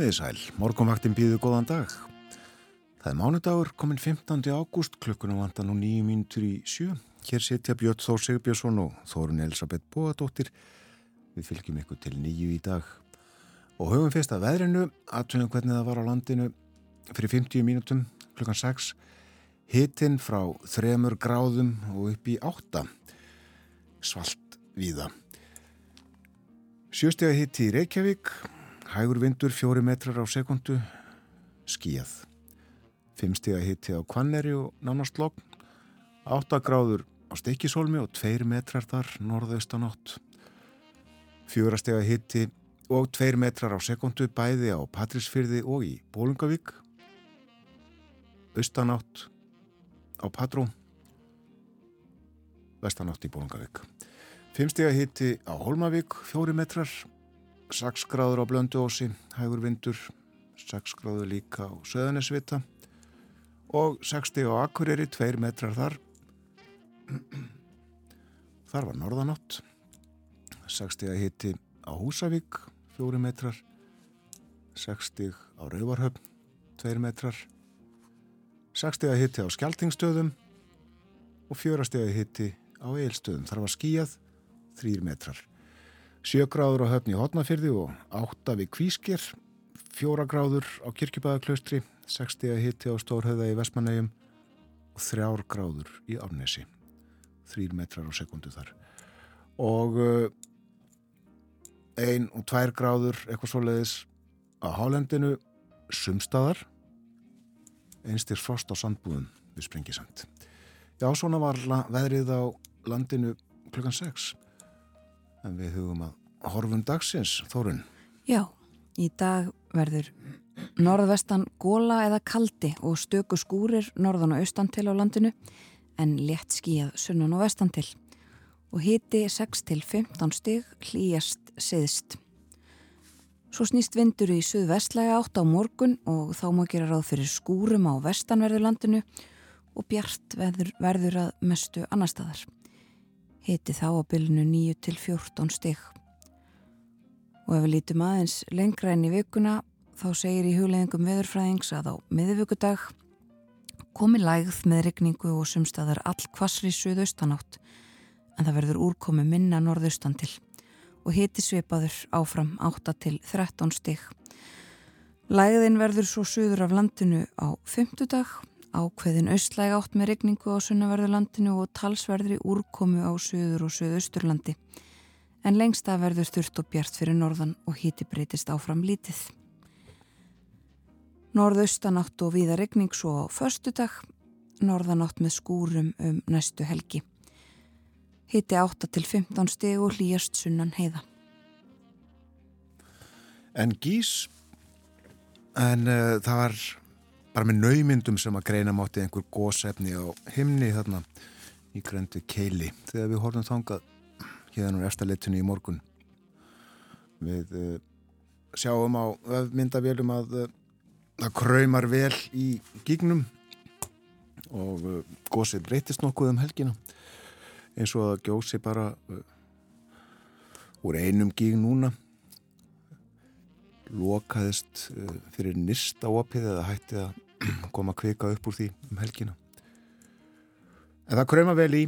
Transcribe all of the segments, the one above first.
Komiði sæl, morgunvaktin býðu góðan dag. Það er mánudagur, komin 15. ágúst, klukkunum vantar nú nýju mínutur í sjö. Hér setja Björn Þór Sigbjörnsson og Þórun Elisabeth Bóadóttir. Við fylgjum ykkur til nýju í dag. Og höfum fyrst að veðrinu, aðtunum hvernig það var á landinu fyrir 50 mínutum, klukkan 6. Hittinn frá þremur gráðum og upp í átta. Svalt víða. Sjöstega hitti í Reykjavík Hægur vindur fjóri metrar á sekundu, skíjað. Fimmstega hitti á Kvanneri og nánast logg. Áttagráður á Steikisólmi og tveir metrar þar norðaustan átt. Fjórastega hitti og tveir metrar á sekundu bæði á Patrísfyrði og í Bólungavík. Austanátt á Patró. Vestanátt í Bólungavík. Fimmstega hitti á Holmavík, fjóri metrar 6 gráður á Blönduósi, hægur vindur, 6 gráður líka á Söðanesvita og 60 á Akureyri, 2 metrar þar. Þar var norðanátt, 60 að hitti á Húsavík, 4 metrar, 60 á Rauvarhöfn, 2 metrar, 60 að hitti á Skeltingstöðum og 4 að hitti á Eilstöðum. Þar var skíjað, 3 metrar. Sjögráður á höfni Hotnafyrði og átta við Kvískir, fjóra gráður á Kirkjubæðaklaustri, 60 að hitti á Stórhauða í Vestmannegjum og þrjár gráður í Árnesi, þrýr metrar á sekundu þar. Og uh, ein og tvær gráður eitthvað svo leiðis á Hálendinu, sumstaðar, einstir frost á sandbúðum við Sprengisand. Já, svona var veðrið á landinu klukkan 6 en við hugum að horfum dagsins, Þórun. Já, í dag verður norðvestan góla eða kaldi og stöku skúrir norðan og austan til á landinu en létt skíjað sunnan og vestan til og hiti 6 til 15 stig hlýjast siðst. Svo snýst vindur í suðvestlæga átt á morgun og þá má gera ráð fyrir skúrum á vestanverðu landinu og bjart verður, verður að mestu annar staðar hiti þá á bylunu 9 til 14 stygg. Og ef við lítum aðeins lengra enn í vikuna þá segir í hugleðingum veðurfræðings að á miðvíkudag komi lægð með regningu og sumstaðar all kvassri suðaustanátt en það verður úrkomi minna norðaustan til og hiti sveipaður áfram 8 til 13 stygg. Lægðin verður svo suður af landinu á fymtudag ákveðin austlæg átt með regningu á sunnaverðurlandinu og talsverðri úrkomu á söður og söðausturlandi. En lengst að verður sturt og bjart fyrir norðan og híti breytist áfram lítið. Norðaustanátt og viða regning svo á förstu dag, norðanátt með skúrum um næstu helgi. Híti 8 til 15 steg og hlýjast sunnan heiða. En gís, en uh, það var bara með naumyndum sem að greina mátti einhver gósefni á himni þarna í grendu keili. Þegar við horfum þangað hérna úr eftirleitunni í morgun við uh, sjáum á myndavélum að uh, það kræmar vel í gígnum og uh, gósið breytist nokkuð um helgina. Eins og að gjósi bara úr einum gíg núna lokaðist uh, fyrir nýrsta opið eða hætti að koma að kvika upp úr því um helgina. En það kröma vel í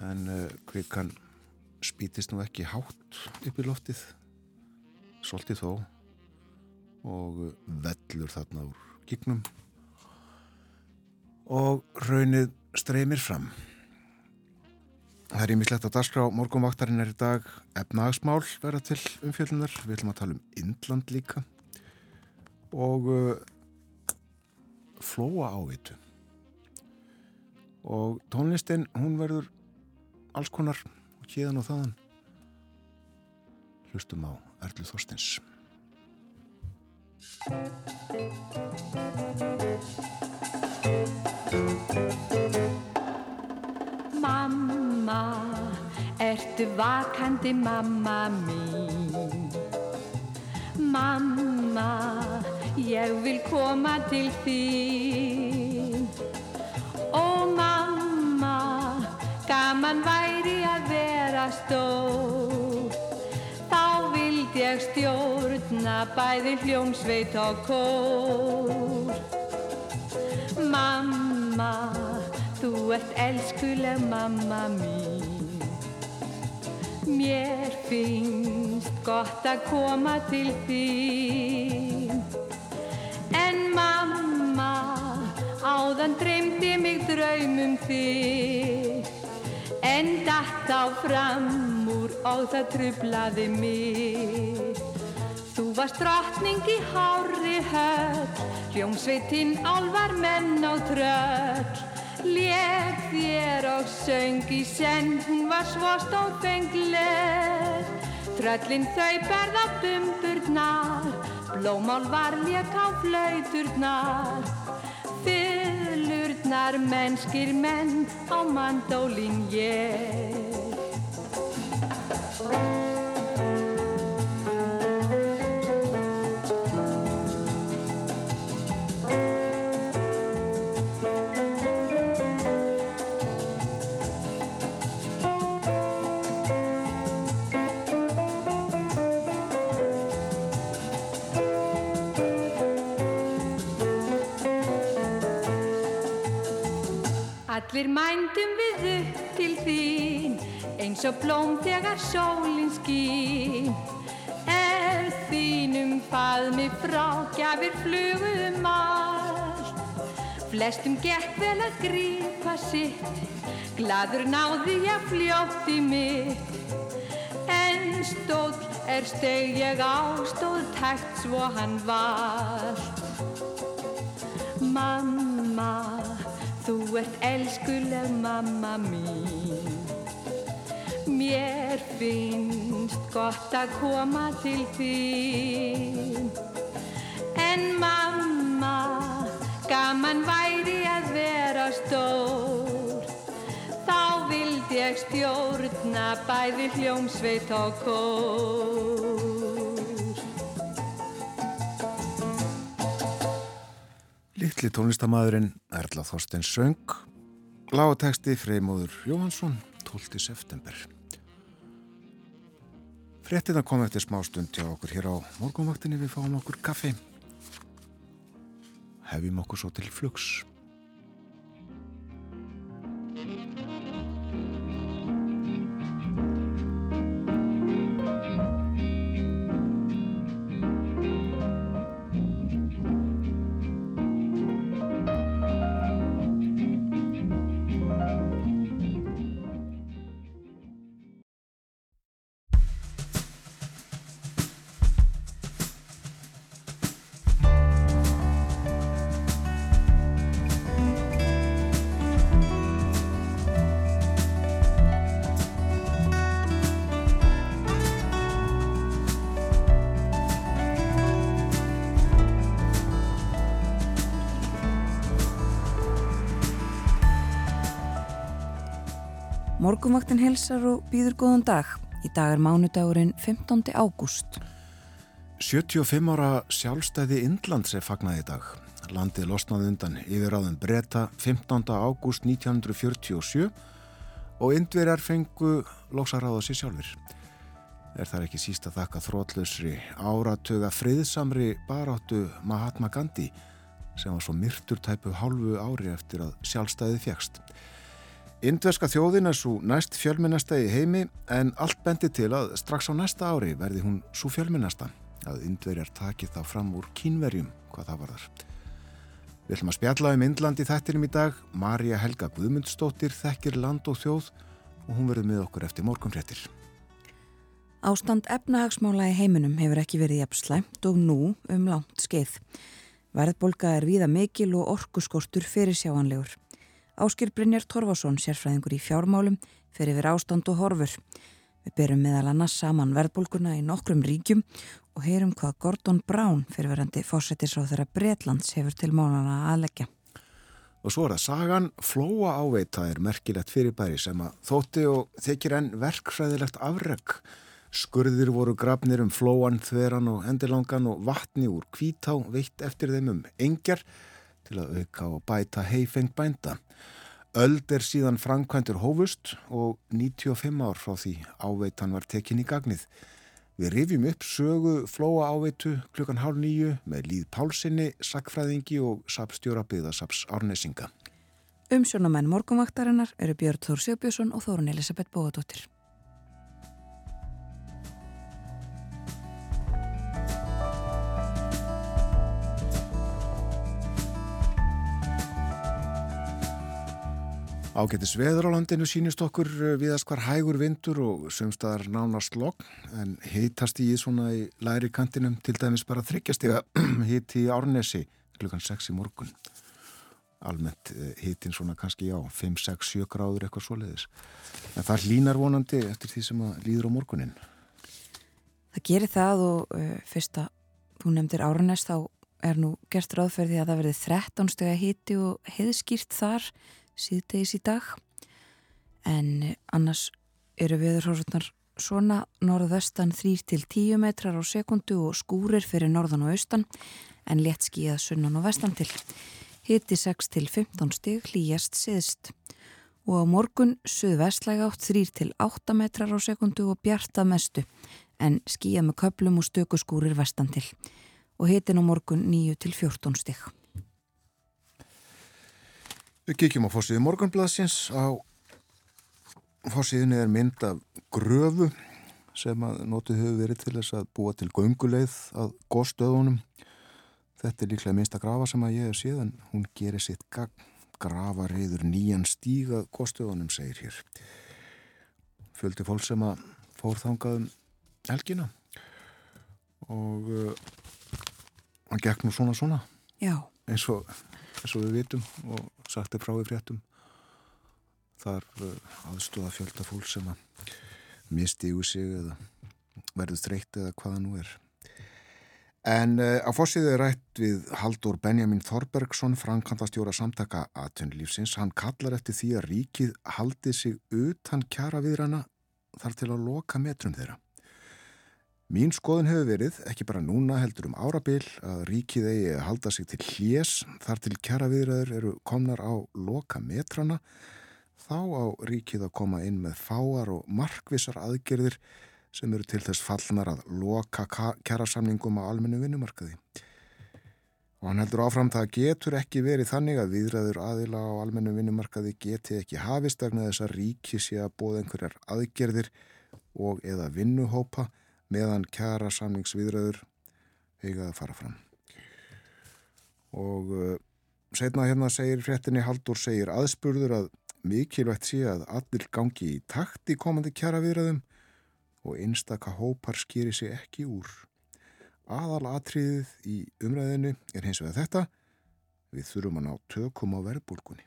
en uh, kvikan spítist nú ekki hátt upp í loftið svolítið þó og uh, vellur þarna úr gignum og raunnið streymir fram Það er ímislegt að dagskrá morgunvaktarinn er í dag efnagsmál vera til umfjöldunar. Við ætlum að tala um Indland líka og uh, flóa ávitu. Og tónlistin, hún verður alls konar og híðan og þaðan. Hlustum á Erlu Þorstins. Mamma, ertu vakandi mamma mín? Mamma, ég vil koma til þín. Ó mamma, gaman væri að vera stór. Þá vildi ég stjórna bæði hljómsveit og kór. Mamma, þú ert elskuleg mamma mín. Mér finnst gott að koma til þín. En mamma, áðan dreymdi mig draumum þig. En datt á fram úr og það trublaði mig. Þú varst drottning í hári höll, hljómsveitinn álvar menn og tröll. Lék þér og söng í senn, hún var svo stóðfengleg. Tröllin þau berða bumburnar, blómál var lék á flauturnar. Fyllurnar mennskir menn á mandólin ég. Eins og blóm þegar sólinn skín. Er þínum faðmi frá gjafir flugum allt. Flestum gekk vel að grípa sitt, gladur náði ég fljótt í mitt. En stóll er steg ég á, stóð tækt svo hann vald. Mamma, þú ert elskuleg mamma mín. Mér finnst gott að koma til þín. En mamma, gaman væri að vera stór. Þá vildi ég stjórna bæði hljómsveit og kór. Littli tónlistamæðurinn Erla Þorstein Söng, lágateksti Freymóður Jóhansson, 12. september. Frettina kom eftir smá stund hjá okkur hér á morgunvaktinni, við fáum okkur kaffi. Hefjum okkur svo til flugs. Helsar og býður góðan dag. Í dag er mánudagurinn 15. ágúst. 75 ára sjálfstæði Indlands er fagnað í dag. Landið losnaði undan yfiráðum breyta 15. ágúst 1947 og indverjar fengu lóksaráða sér sjálfur. Er þar ekki síst að þakka þrótlausri áratuga friðsamri baráttu Mahatma Gandhi sem var svo myrtur tæpu hálfu ári eftir að sjálfstæði fjækst. Indverska þjóðin er svo næst fjölminnasta í heimi en allt bendi til að strax á næsta ári verði hún svo fjölminnasta að indverjar taki þá fram úr kínverjum hvað það var þar. Við ætlum að spjalla um Indland í þættinum í dag. Marja Helga Guðmundsdóttir þekkir land og þjóð og hún verður með okkur eftir morgunfréttir. Ástand efnahagsmála í heiminum hefur ekki verið jafn slæmt og nú um langt skeið. Verðbolga er víða mikil og orkuskortur fyrir sjáanlegur. Áskil Brynjar Torfason, sérfræðingur í fjármálum, fyrir við ástand og horfur. Við berum meðal annars saman verðbolguna í nokkrum ríkjum og heyrum hvað Gordon Brown, fyrirverandi fósettisráð þeirra Breitlands, hefur til málana aðleggja. Og svo er það sagan, flóa áveita er merkilegt fyrirbæri sem að þótti og þykir enn verkfræðilegt afreg. Skurðir voru grafnir um flóan, þveran og endilangan og vatni úr kvítá veitt eftir þeim um engjar til að auka og bæta heifeng bænda. Öld er síðan framkvæmdur hófust og 95 ár frá því áveitan var tekin í gagnið. Við rifjum upp sögu flóa áveitu klukkan hálf nýju með Líð Pálsinni, sakfræðingi og sapstjóra byggðasaps árnesinga. Umsjónamenn morgunvaktarinnar eru Björn Þór Sjöbjörnsson og Þórun Elisabeth Bóðadóttir. Ágættis veður á landinu sínist okkur eh, viðast hvar hægur vindur og sömstaðar nánast logg en hitast í svona í læri kantinum til dæmis bara þryggjastega hitt í Árnesi klukkan 6 í morgun. Almennt eh, hittin svona kannski já, 5, 6, 7 gráður eitthvað svoleiðis. En það línar vonandi eftir því sem að líður á morgunin. Það gerir það og uh, fyrst að þú nefndir Árnes þá er nú gert ráðferði að það verði 13 steg að hitti og heiðskýrt þar síðdegis í dag en annars eru viðurhórfurnar svona norðvestan 3-10 metrar á sekundu og skúrir fyrir norðan og austan en létt skíðað sunnan og vestan til. Hitti 6-15 stig hlýjast siðst og á morgun suðvestlæg átt 3-8 metrar á sekundu og bjartað mestu en skíða með köplum og stökuskúrir vestan til og hitin á morgun 9-14 stig. Við kíkjum á fórsíðu morgunbladsins. Á fórsíðunni er mynd af gröfu sem að notið hefur verið til þess að búa til gönguleið að góðstöðunum. Þetta er líklega minnsta grafa sem að ég hef síðan. Hún gerir sitt gagn. Grafa reyður nýjan stíga góðstöðunum, segir hér. Fjöldi fólk sem að fór þangað um helgina og uh, hann gekk nú svona svona. Já. Eins og eins og við vitum og sagt er frá í fréttum. Þar uh, aðstóða fjölda fólk sem að misti úr sig eða verður þreytt eða hvaða nú er. En uh, á fórsíðu er rætt við Haldur Benjamin Þorbergsson frankantastjóra samtaka aðtunlífsins hann kallar eftir því að ríkið haldi sig utan kjara viðrana þar til að loka metrum þeirra Mín skoðun hefur verið, ekki bara núna heldur um árabil, að ríkið eigi að halda sig til hljés þar til kjara viðræður eru komnar á loka metrana, þá á ríkið að koma inn með fáar og markvisar aðgerðir sem eru til þess fallnar að loka kjarasamningum á almennu vinnumarkaði. Og hann heldur áfram það getur ekki verið þannig að viðræður aðila á almennu vinnumarkaði geti ekki hafist vegna þess að ríki sé að bóða einhverjar aðgerðir og eða vinnuhópa meðan kjara samningsviðröður eiga að fara fram. Og uh, setna hérna segir fréttinni Haldur segir aðspurður að mikilvægt sé að allir gangi í takt í komandi kjara viðröðum og einstaka hópar skýri sig ekki úr. Aðal atriðið í umræðinu er hins vegar þetta, við þurfum að ná tökum á verðbólkunni.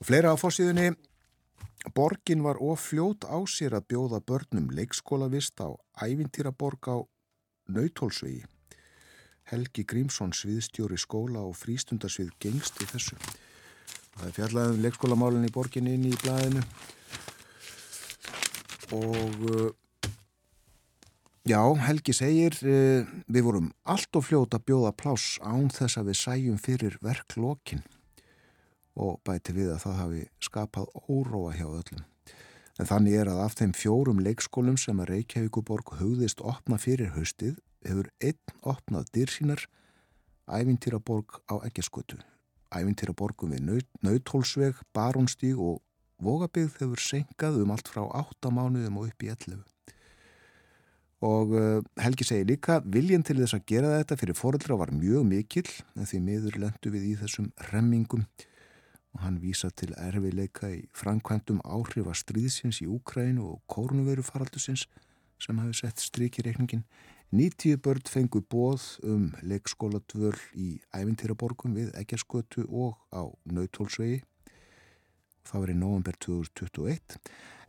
Og fleira á fórsíðunni Borgin var ofljót á sér að bjóða börnum leikskólavist á ævintýraborg á Nautólsvegi. Helgi Grímsson sviðstjóri skóla og frístundarsvið gengst í þessu. Það er fjallaðum leikskólamálinn í borgin inn í blæðinu og uh, já, Helgi segir uh, við vorum allt of fljót að bjóða pláss án þess að við sæjum fyrir verklokkin og bæti við að það hafi skapað óróa hjá öllum. En þannig er að af þeim fjórum leikskólum sem að Reykjavíkuborg hugðist opna fyrir haustið hefur einn opnað dyrsínar ævintýraborg á Eggeskutu. Ævintýraborgum við Nautólsveg, Barónstíg og Vogabigð hefur senkað um allt frá 8 mánuðum og upp í 11. Og uh, Helgi segir líka, viljan til þess að gera þetta fyrir foreldra var mjög mikill en því miður lendu við í þessum remmingum og hann vísa til erfiðleika í framkvæmdum áhrif að stríðsins í Úkrænu og kórnuveru faraldusins sem hafi sett stryk í reikningin. 90 börn fengu bóð um leikskóladvöl í ævintýraborgum við Eggjarskötu og á Nautólsvegi. Það var í november 2021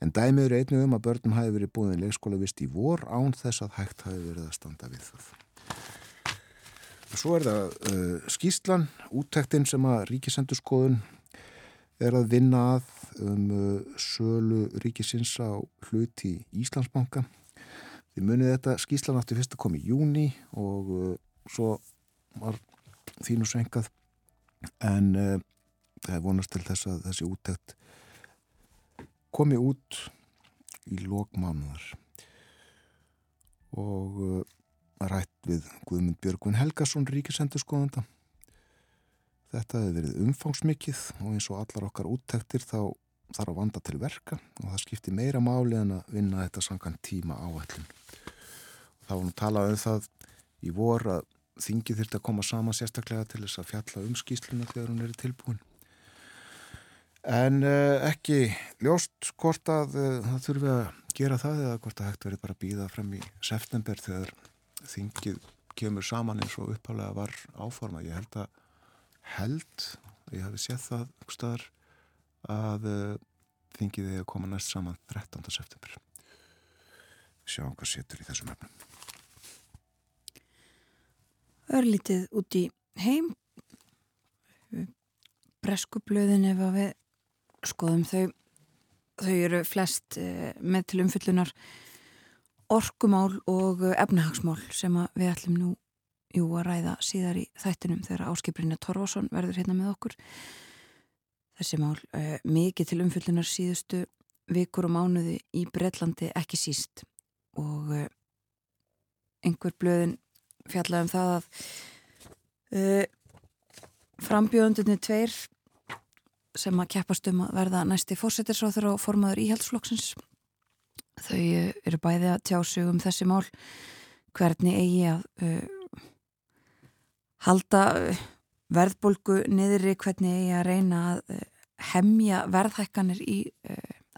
en dæmið eru einnig um að börnum hafi verið búin leikskólavist í vor án þess að hægt hafi verið að standa við það. Svo er það uh, skýslan, úttektinn sem að ríkisendurskoðun er að vinna að um uh, sölu ríkisins á hlut í Íslandsbanka. Þið munið þetta skýslan átti fyrst að koma í júni og uh, svo var þínu svenkað en uh, það er vonast til þess að þessi úttekt komi út í lókmánuðar og uh, rætt við Guðmund Björgvin Helgason ríkisendurskoðanda. Þetta hefur verið umfangsmikið og eins og allar okkar úttektir þá þarf að vanda til verka og það skiptir meira máli en að vinna þetta sangan tíma áætlun. Það var nú talað um það í vor að þingið þurfti að koma sama sérstaklega til þess að fjalla um skýsluna þegar hún er tilbúin. En uh, ekki ljóst hvort að uh, það þurfi að gera það eða hvort að hægt verið bara að býða frem í september þegar þingið kemur saman eins og upphálega var áforma. Ég held að held, ég hafi séð það staðar, að uh, þingið er að koma næst saman 13. september. Sjá hvað setur í þessum efnum. Örlítið út í heim Breskublöðin ef að við skoðum þau þau eru flest uh, með til umfyllunar orkumál og efnahagsmál sem við ætlum nú jú, að ræða síðar í þættinum þegar Áskiprinja Torfason verður hérna með okkur. Þessi mál uh, mikið til umfyllunar síðustu vikur og mánuði í Breitlandi ekki síst og uh, einhver blöðin fjallaði um það að uh, frambjöðundinni tveir sem að keppast um að verða næsti fórsetisráður og formaður íhaldsflokksins Þau eh, eru bæði að tjá sig um þessi mál hvernig eigi að halda uh, verðbólgu niðri, hvernig eigi að reyna að uh, hemja verðhækkanir í,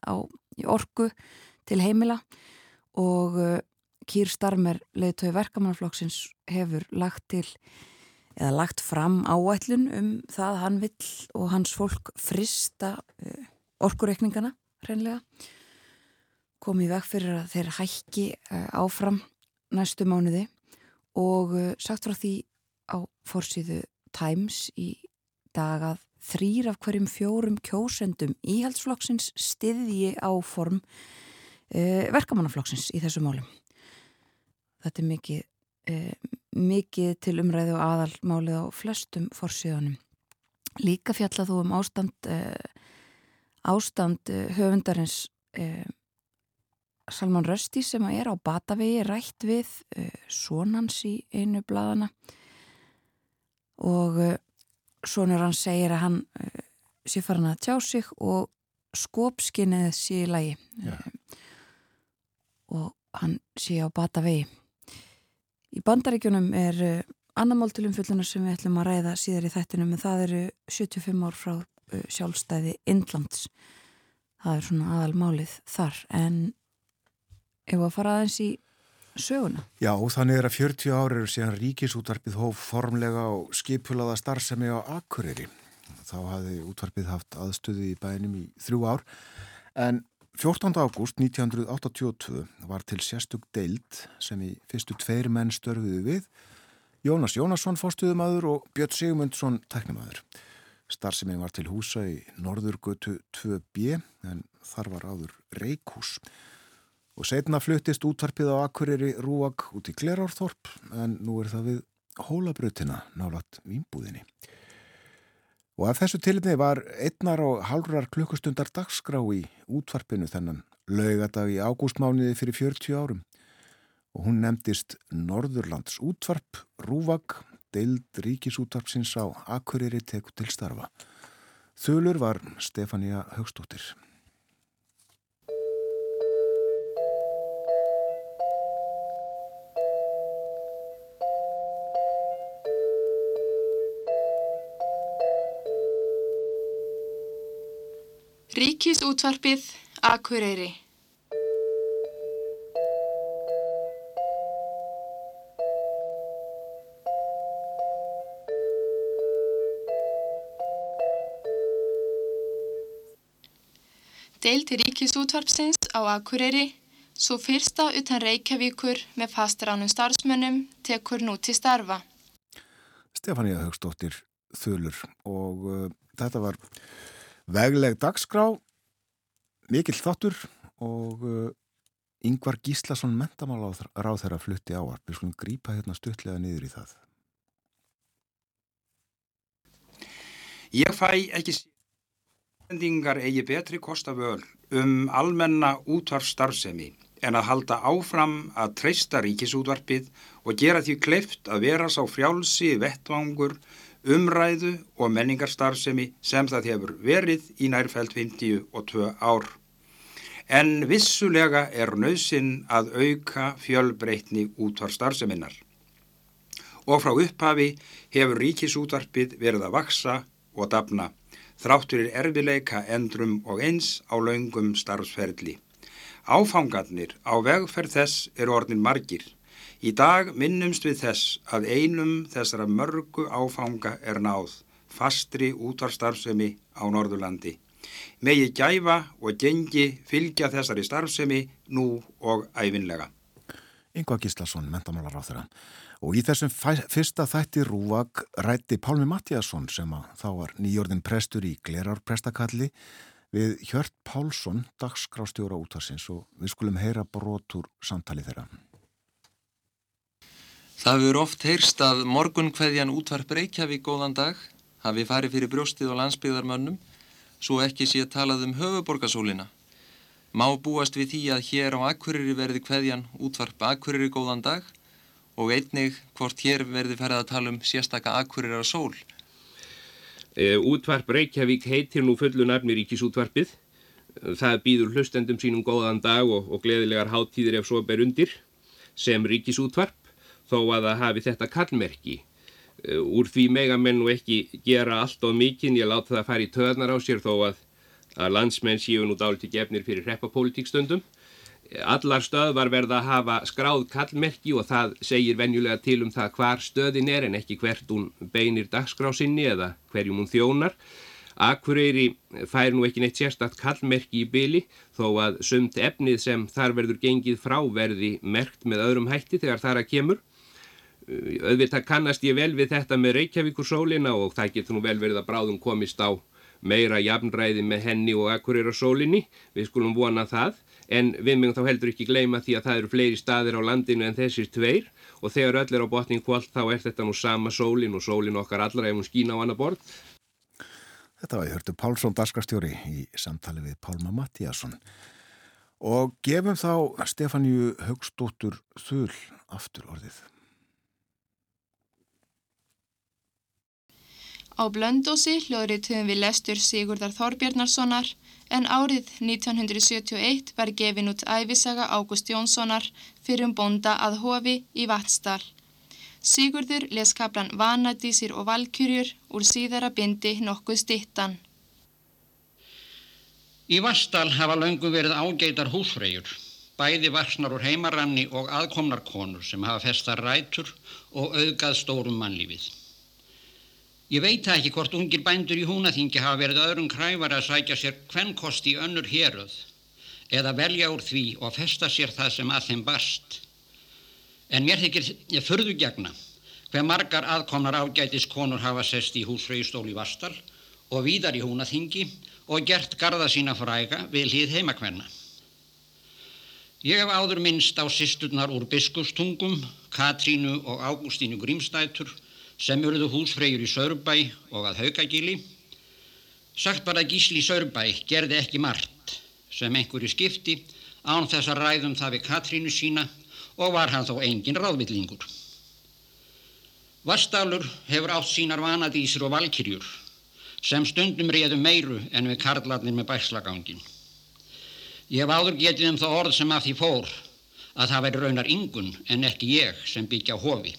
á, í orgu til heimila. Og Kýr Starmer, leiðtöi verkamannaflokksins, hefur lagt til eða lagt fram áætlun um það hann vill og hans fólk frista orgureikningana reynlega komið veg fyrir að þeir hækki eh, áfram næstu mánuði. Og eh, sagt frá því á fórsíðu Times í dag að þrýr af hverjum fjórum kjósendum íhaldsflokksins stiðji á form e, verkamannaflokksins í þessu málum. Þetta er mikið, e, mikið til umræðu og aðalmálið á flestum fórsíðunum. Líka fjallað þú um ástand, e, ástand höfundarins Salman Rösti sem er á Batavegi rætt við sonans í einu bladana og uh, sonur hann segir að hann uh, sé farin að tjá sig og skópskinnið sé í lagi ja. og hann sé á Batavegi. Í bandaríkjunum er annarmál til umfyllunar sem við ætlum að ræða síðar í þættinum en það eru 75 ár frá sjálfstæði Indlands. Það er svona aðalmálið þar en Ef að fara aðeins í söguna. Já, þannig er að 40 ári eru síðan ríkisútvarpið hóf formlega og skipulaða starfsemi á Akureyri. Þá hafði útvarpið haft aðstöðu í bænum í þrjú ár en 14. ágúst 1982 var til sérstug deild sem í fyrstu tveir menn störfiðu við Jónas Jónasson fórstuðumadur og Björn Sigmundsson teknimadur. Starfseminn var til húsa í Norðurgötu 2B en þar var áður Reykjús og setna fluttist útvarpið á Akureyri Rúag út í Glerárþorp en nú er það við hólabrutina nálat výmbúðinni. Og af þessu tilitni var einnar og halvrar klukkustundar dagskrá í útvarpinu þennan laugadag í ágústmániði fyrir 40 árum og hún nefndist Norðurlands útvarp, Rúvag, deild ríkisútvarpsins á Akureyri teku til starfa. Þulur var Stefania Högstóttir. Ríkisútvarpið Akureyri Deildi Ríkisútvarpsins á Akureyri svo fyrsta utan Reykjavíkur með fastránum starfsmönnum tekur nú til starfa. Stefania Högstóttir Þulur og uh, þetta var vegleg dagskrá, mikill þáttur og uh, Yngvar Gíslason mentamál ráð þeirra flutti áar. Við skulum grípa hérna stuttlega niður í það. Ég fæ ekki sendingar eigi betri kosta völ um almenna útvarfstarfsemi en að halda áfram að treysta ríkisútvarpið og gera því kleift að vera sá frjálsi vettvangur umræðu og menningarstarfsemi sem það hefur verið í nærfælt 52 ár. En vissulega er nöðsinn að auka fjölbreytni útvarstarfseminnar. Og frá upphafi hefur ríkisútvarpið verið að vaksa og dafna, þrátturir erfileika endrum og eins á laungum starfsferðli. Áfangarnir á vegferð þess eru orðin margir. Í dag minnumst við þess að einum þessara mörgu áfanga er náð, fastri útvarstarfsemi á Norðurlandi. Megi gæfa og gengi fylgja þessari starfsemi nú og æfinlega. Yngvar Gíslason, mentamálar á þeirra. Og í þessum fyrsta þætti Rúvag rætti Pálmi Mattíasson sem að þá var nýjörðin prestur í Glerárprestakalli við Hjört Pálsson, dagskrástjóra útarsins og við skulum heyra brotur samtali þeirra. Það verður oft heyrst að morgunkveðjan útvarp Reykjavík góðan dag hafi farið fyrir brjóstið og landsbyggðarmönnum svo ekki sé talað um höfuborgarsólina. Má búast við því að hér á Akureyri verði kveðjan útvarp Akureyri góðan dag og einnig hvort hér verði farið að tala um sérstaka Akureyra sól. E, útvarp Reykjavík heitir nú fullu nafni ríkisútvarpið. Það býður hlustendum sínum góðan dag og, og gleðilegar háttíðir ef svo ber undir sem ríkisútvarp þó að það hafi þetta kallmerki. Uh, úr því megamenn og ekki gera allt og mikinn, ég láta það fara í töðnar á sér þó að, að landsmenn séu nú dáliti gefnir fyrir reppapolítikstundum. Allar stöðvar verða að hafa skráð kallmerki og það segir venjulega til um það hvar stöðin er en ekki hvert hún beinir dagskrásinni eða hverjum hún þjónar. Akureyri fær nú ekki neitt sérstatt kallmerki í byli þó að sumt efnið sem þar verður gengið frá verði merkt með öðrum hætti þegar þar að kemur auðvitað kannast ég vel við þetta með Reykjavíkur sólina og það getur nú vel verið að bráðum komist á meira jafnræði með henni og akkurir á sólinni, við skulum vona það en við mögum þá heldur ekki gleyma því að það eru fleiri staðir á landinu en þessir tveir og þegar öll er á botning kvöld þá er þetta nú sama sólin og sólin okkar allra ef hún skýna á annar borð. Þetta var ég hörtu Pálsson Daskarstjóri í samtali við Pálma Mattíasson og gefum þá Stefáníu Högstóttur þull aftur orðið. Á Blöndósi hljóðrituðum við lestur Sigurdar Þorbjarnarssonar en árið 1971 var gefin út æfisaga Ágúst Jónssonar fyrir um bonda að hofi í Vatsdal. Sigurdur les kaplan Vanadísir og Valkyrjur úr síðara bindi nokkuð stittan. Í Vatsdal hafa löngum verið ágeitar húsfreyjur, bæði vaksnar úr heimaranni og aðkomnar konur sem hafa festar rætur og auðgað stórum mannlífið. Ég veit það ekki hvort ungir bændur í húnaþingi hafa verið öðrum kræfar að sækja sér hvernkosti í önnur héröð eða velja úr því og festa sér það sem að þeim barst. En mér þykir ég förðu gegna hver margar aðkomnar ágætis konur hafa sest í húsfröðustól í Vastal og víðar í húnaþingi og gert garda sína fræga við hlið heimakvenna. Ég hef áður minnst á sýsturnar úr biskustungum, Katrínu og Ágústínu Grímstætur sem eruðu húsfreyjur í Sörbæ og að Haukagíli. Sagt var að Gísli Sörbæ gerði ekki margt sem einhverju skipti án þess að ræðum það við Katrínu sína og var hann þó engin ráðvillingur. Vastalur hefur átt sínar vanadísir og valkyrjur sem stundum réðu meiru en við karlarnir með bæslagangin. Ég hef áður getið um það orð sem af því fór að það veri raunar yngun en ekki ég sem byggja hofi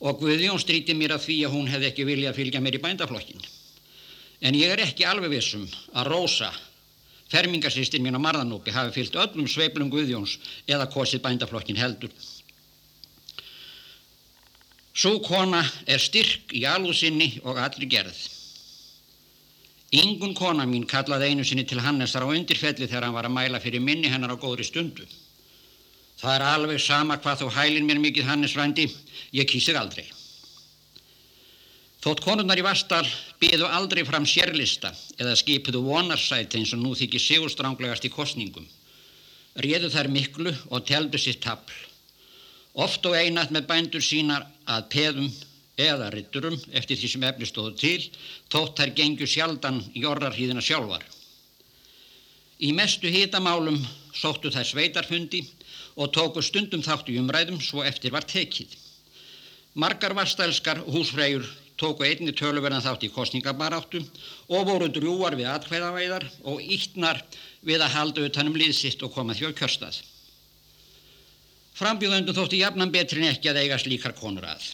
og Guðjón stríti mér að því að hún hefði ekki viljað fylgja mér í bændaflokkin. En ég er ekki alveg vissum að Rósa fermingarsýstin mín á Marðanópi hafi fyllt öllum sveiplum Guðjóns eða kosið bændaflokkin heldur. Svo kona er styrk í alúsinni og allir gerð. Yngun kona mín kallaði einu sinni til Hannesar á undirfelli þegar hann var að mæla fyrir minni hennar á góðri stundu. Það er alveg sama hvað þú hælin mér mikið Hannes rændi, ég kýsir aldrei. Þótt konurnar í Vastal byðu aldrei fram sérlista eða skipiðu vonarsæti eins og nú þykir sigurstránglegast í kostningum. Réðu þær miklu og teldu sitt tapl. Oft og einat með bændur sínar að peðum eða rytturum eftir því sem efni stóðu til, þótt þær gengju sjaldan jorrarhýðina sjálfar. Í mestu hitamálum sóttu þær sveitarfundi og tóku stundum þátt í umræðum svo eftir var tekið. Margar vastælskar húsfreyjur tóku einni töluverðan þátt í kostningabaráttu og voru drjúar við atkvæðaveiðar og íttnar við að halda utanum liðsitt og koma þjóð kjörstað. Frambjóðundum þótti jafnan betri en ekki að eiga slíkar konur að.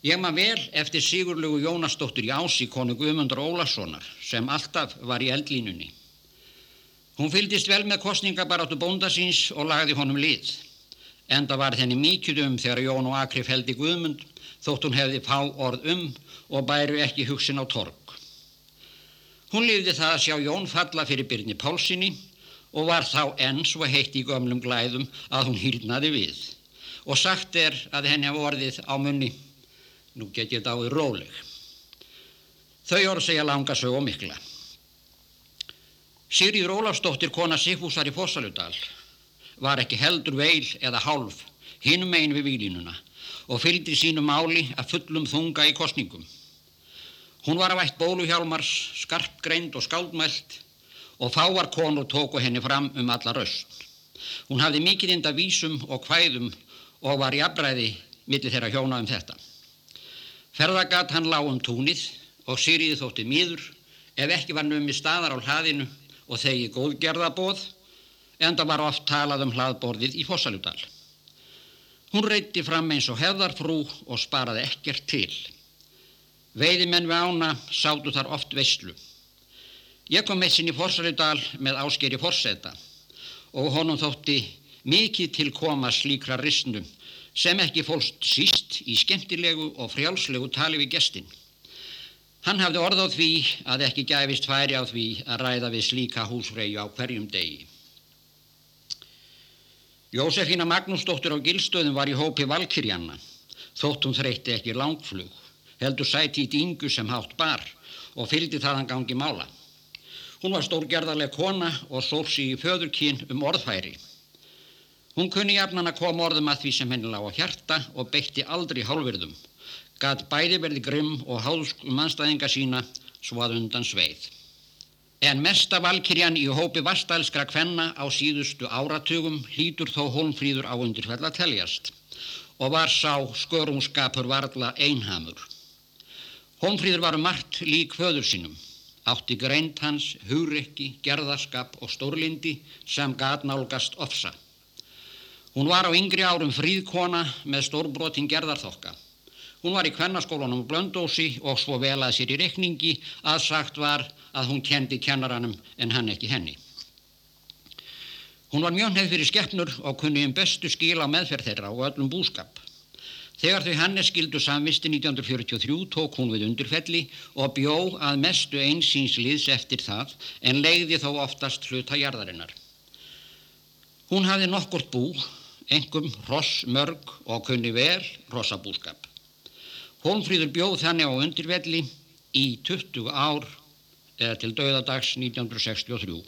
Ég maður vel eftir Sigurlegu Jónasdóttur í ási konu Guðmundur Ólasonar sem alltaf var í eldlínunni. Hún fyldist vel með kostningabaráttu bóndasins og lagði honum lið. Enda var þenni mikið um þegar Jón og Akri feldi Guðmund þótt hún hefði fá orð um og bæru ekki hugsin á torg. Hún lifði það að sjá Jón falla fyrir byrni Pálsini og var þá enn svo heitt í gömlum glæðum að hún hýrnaði við og sagt er að henni hafa orðið á munni, nú get ég dáið róleg. Þau orð segja langa sög og mikla. Sigríður Ólafsdóttir kona Sigfúsar í Fossaludal var ekki heldur veil eða hálf hinum einn við výlinuna og fylgdi sínu máli að fullum þunga í kostningum. Hún var að vætt bóluhjálmars, skarpgreind og skáldmælt og fáar konur tóku henni fram um alla raust. Hún hafði mikið inda vísum og hvæðum og var í afbræði millir þeirra hjóna um þetta. Ferðagat hann lág um túnið og Sýriði þótti mýður ef ekki var nömi staðar á hlaðinu og þegi góðgerðabóð en það var oft talað um hlaðborðið í Fossaludal. Hún reyti fram eins og hefðarfrú og sparaði ekkert til. Veiðimenn við ána sátu þar oft veyslu. Ég kom með sinni Fossaludal með áskeri forseta og honum þótti mikið til koma slíkra risnum sem ekki fólst síst í skemmtilegu og frjálslegu tali við gestin. Hann hafði orð á því að ekki gæfist færi á því að ræða við slíka húsfreyju á hverjum degi. Jósefína Magnúsdóttir á Gilstöðum var í hópi Valkyrjanna, þótt hún þreytti ekki langflug, heldur sæti í dingu sem hátt bar og fylgdi þaðan gangi mála. Hún var stórgerðarleg kona og sórsi í föðurkín um orðfæri. Hún kunni jafnan að koma orðum að því sem henni lág á hjarta og beitti aldrei hálfurðum, gatt bæði verði grimm og háðsk um anstæðinga sína svo að undan sveið. En mesta valkyrjan í hópi vastælskra kvenna á síðustu áratugum hlítur þó Hólmfríður á undirfell að teljast og var sá skörungskapur varðla einhamur. Hólmfríður var um margt lík föður sínum, átti greint hans, hugrekki, gerðarskap og stórlindi sem gatnálgast ofsa. Hún var á yngri árum fríðkona með stórbrotin gerðarþokka. Hún var í kvennaskólanum Blöndósi og svo vel að sér í rekningi að sagt var að hún kendi kennaranum en hann ekki henni. Hún var mjög nefð fyrir skeppnur og kunni um bestu skil á meðferð þeirra og öllum búskap. Þegar þau Hannes skildu samvisti 1943 tók hún við undirfelli og bjó að mestu einsýns liðs eftir það en leiði þó oftast hluta jarðarinnar. Hún hafði nokkurt bú, engum ross mörg og kunni vel rossabúskap. Hólmfríður bjóð þannig á undirvelli í 20 ár eða til döðadags 1963.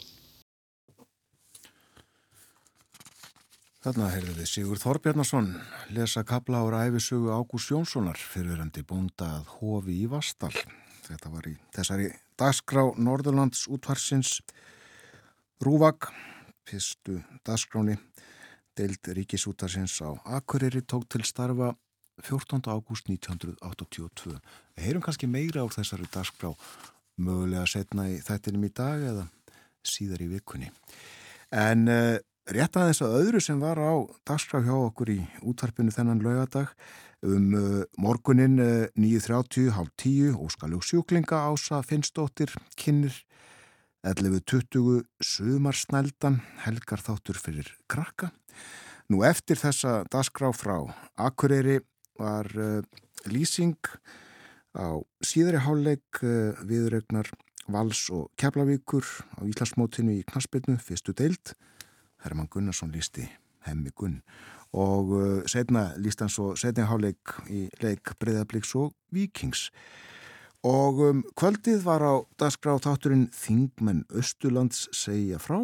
Þarna heyrðu við Sigur Þorbjarnason lesa kabla ára æfisugu Ágúst Jónssonar fyrirverandi búndað Hófi í Vastal. Þetta var í þessari dagskrá Norðurlands útvarsins Rúvag, fyrstu dagskráni, deild ríkisútarsins á Akureyri tók til starfa 14. ágúst 1982. Við heyrum kannski meira á þessari dagskrá mögulega setna í þættinum í dag eða síðar í vikunni. En uh, rétt aðeins að öðru sem var á dagskrá hjá okkur í útvarpinu þennan laugadag um uh, morgunin uh, 9.30 hálf 10 Óskalug sjúklinga ása Finnsdóttir kynir 11.20 sumarsnældan, helgar þáttur fyrir krakka. Nú eftir þessa dasgrá frá Akureyri var uh, lýsing á síðari háluleik uh, viðregnar Vals og Keflavíkur á Íslandsmótinu í Knaspinu, fyrstu deild. Herman Gunnarsson lísti hemmi Gunn og uh, setna líst hann svo setni háluleik í leik Breiðablíks og Víkings. Og um, kvöldið var á dasgrá þátturinn Þingmenn Östulands segja frá.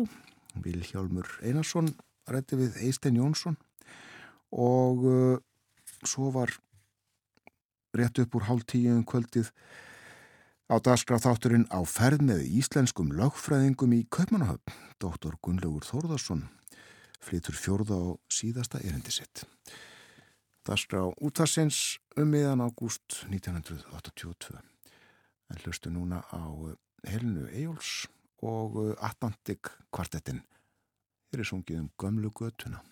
Vilhjálmur Einarsson rætti við Eistein Jónsson og uh, svo var rétt upp úr hálf tíu um kvöldið á dasgrá þátturinn á ferð með íslenskum lögfræðingum í Kaupmannahöfn. Dóttor Gunnlaugur Þórðarsson flytur fjórða á síðasta erindi sitt. Dasgrá útarsins um miðan ágúst 1982 en hlustu núna á eh, Helinu Eyjóls og eh, Atlantik kvartettin. Hér er sungið um gömlu götuna.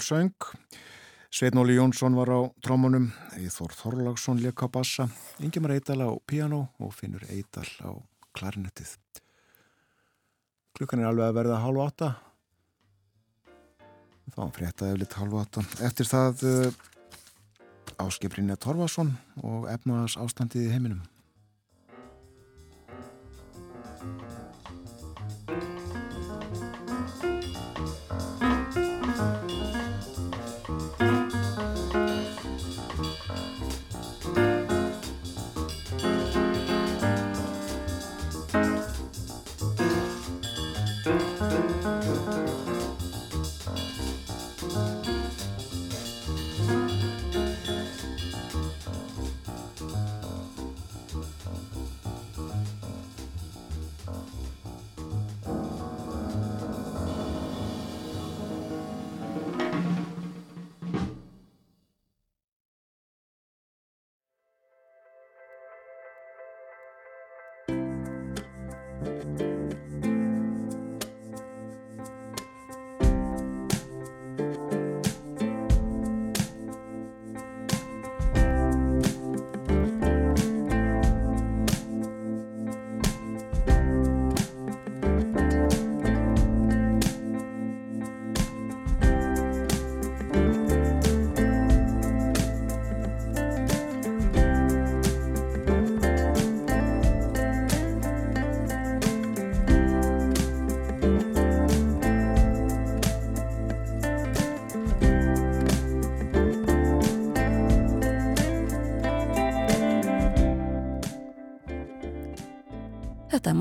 Söng. Sveitnóli Jónsson var á trómunum, Eithor Þorlagsson leik á bassa, Ingemar Eidal á piano og Finnur Eidal á klarinettið. Klukkan er alveg að verða halv átta. Við fáum fréttaði eflitt halv átta. Eftir það eh, áskiprinja Torfason og efnaðas ástandið í heiminum.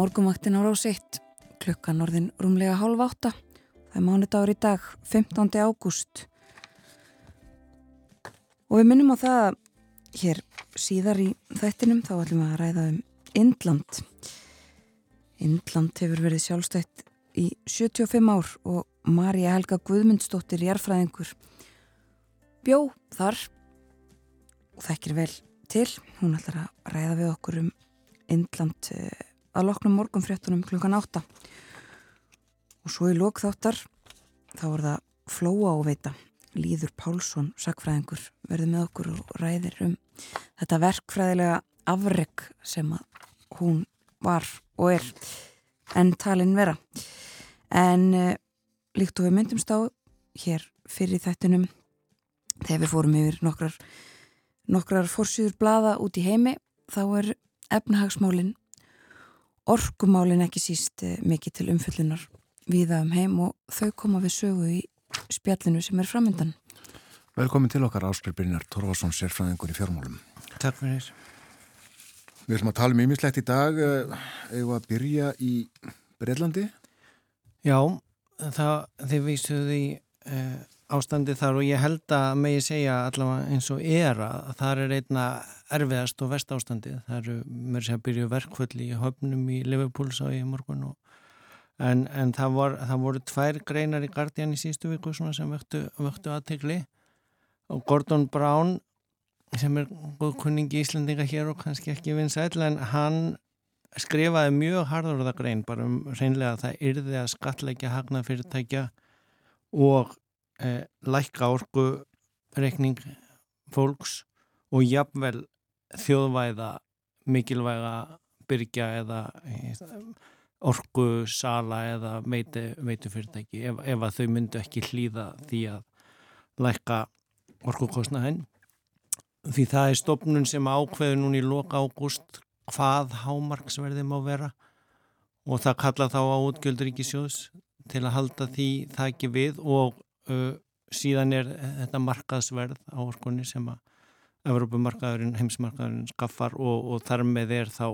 Morgumvaktin á rás 1, klukkan orðin rúmlega hálf átta. Það er mánudagur í dag, 15. ágúst. Og við minnum á það hér síðar í þættinum, þá ætlum við að ræða um Indland. Indland hefur verið sjálfstætt í 75 ár og Marja Helga Guðmundsdóttir Jærfræðingur bjó þar og þekkir vel til. Hún ætlar að ræða við okkur um Indland eh, að loknum morgunfréttunum klukkan átta. Og svo í lókþáttar þá er það flóa og veita. Líður Pálsson, sakfræðingur verður með okkur og ræðir um þetta verkfræðilega afreg sem að hún var og er en talin vera. En uh, líkt og við myndumst á hér fyrir þættinum þegar við fórum yfir nokkrar nokkrar fórsýður blada út í heimi þá er efnahagsmálinn orkumálin ekki síst eh, mikið til umfyllunar viða um heim og þau koma við sögu í spjallinu sem er framöndan. Velkomin til okkar Áskil Brynjar Torfarsson, sérfræðingur í fjármálum. Takk fyrir. Við ætlum að tala um ímislegt í dag, eða að byrja í Breitlandi? Já, það, þið vísuðu í uh, ástandi þar og ég held að megi segja allavega eins og er að það er einna erfiðast og vest ástandi það eru mér sem byrju verkvöld í höfnum í Liverpool sá ég morgun en, en það, vor, það voru tvær greinar í Guardian í sístu viku sem vöktu, vöktu aðtegli og Gordon Brown sem er góðkunningi í Íslandinga hér og kannski ekki vinsæl en hann skrifaði mjög harður það grein bara um reynlega að það yrði að skatleikja hagna fyrirtækja og eh, lækka orgu reikning fólks og jafnvel þjóðvæða mikilvæga byrja eða eh, orgu sala eða veitu, veitu fyrirtæki ef, ef að þau myndu ekki hlýða því að lækka orgukostnaðin því það er stopnun sem ákveður núna í loka ágúst hvað hámarksverði má vera og það kalla þá á útgjölduríkisjóðs til að halda því það ekki við og uh, síðan er þetta markaðsverð á orkunni sem að Evrópumarkaðurinn, heimsmarkaðurinn skaffar og, og þar með er þá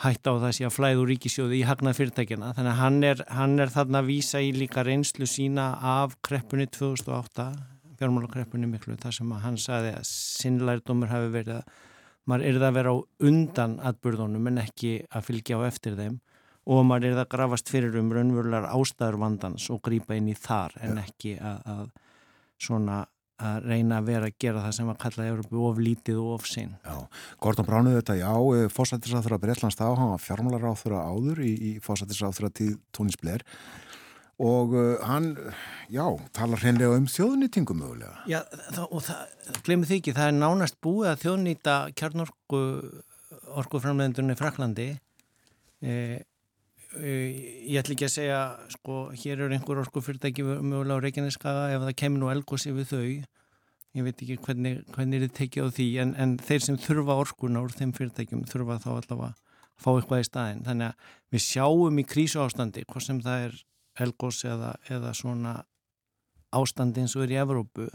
hætt á þessi að flæðu ríkisjóði í hagnað fyrirtækjana. Þannig að hann er, hann er þarna að vísa í líka reynslu sína af kreppunni 2008, fjármálakreppunni miklu, þar sem hann saði að sinnlærdómur hafi verið að maður er það að vera á undan atbyrðunum en ekki að fylgja á eftir þeim og maður er það grafast fyrir um raunverulegar ástæður vandans og grýpa inn í þar en ekki að, að svona að reyna að vera að gera það sem að kalla Európu of lítið og of sinn. Já, Gordon Bránuð þetta, já, eh, fósættisáþurra Breitlands þá, hann var fjármálaráþurra áður í, í fósættisáþurra tíð Tónis Blair og uh, hann, já, talar hreinlega um þjóðnýtingu mögulega. Já, það, og það, glemir því ekki, það er nánast búið að þjóðnýta kjarnorku orkuframleðendunni Fraklandi eh, Eh, ég ætl ekki að segja sko, hér er einhver orku fyrirtæki mögulega á Reykjaneskaga ef það kemur nú elgósi við þau. Ég veit ekki hvernig, hvernig er þið tekið á því en, en þeir sem þurfa orkuna úr þeim fyrirtækjum þurfa þá allavega að fá eitthvað í staðin þannig að við sjáum í krísu ástandi hvort sem það er elgósi eða, eða svona ástandi eins og er í Evrópu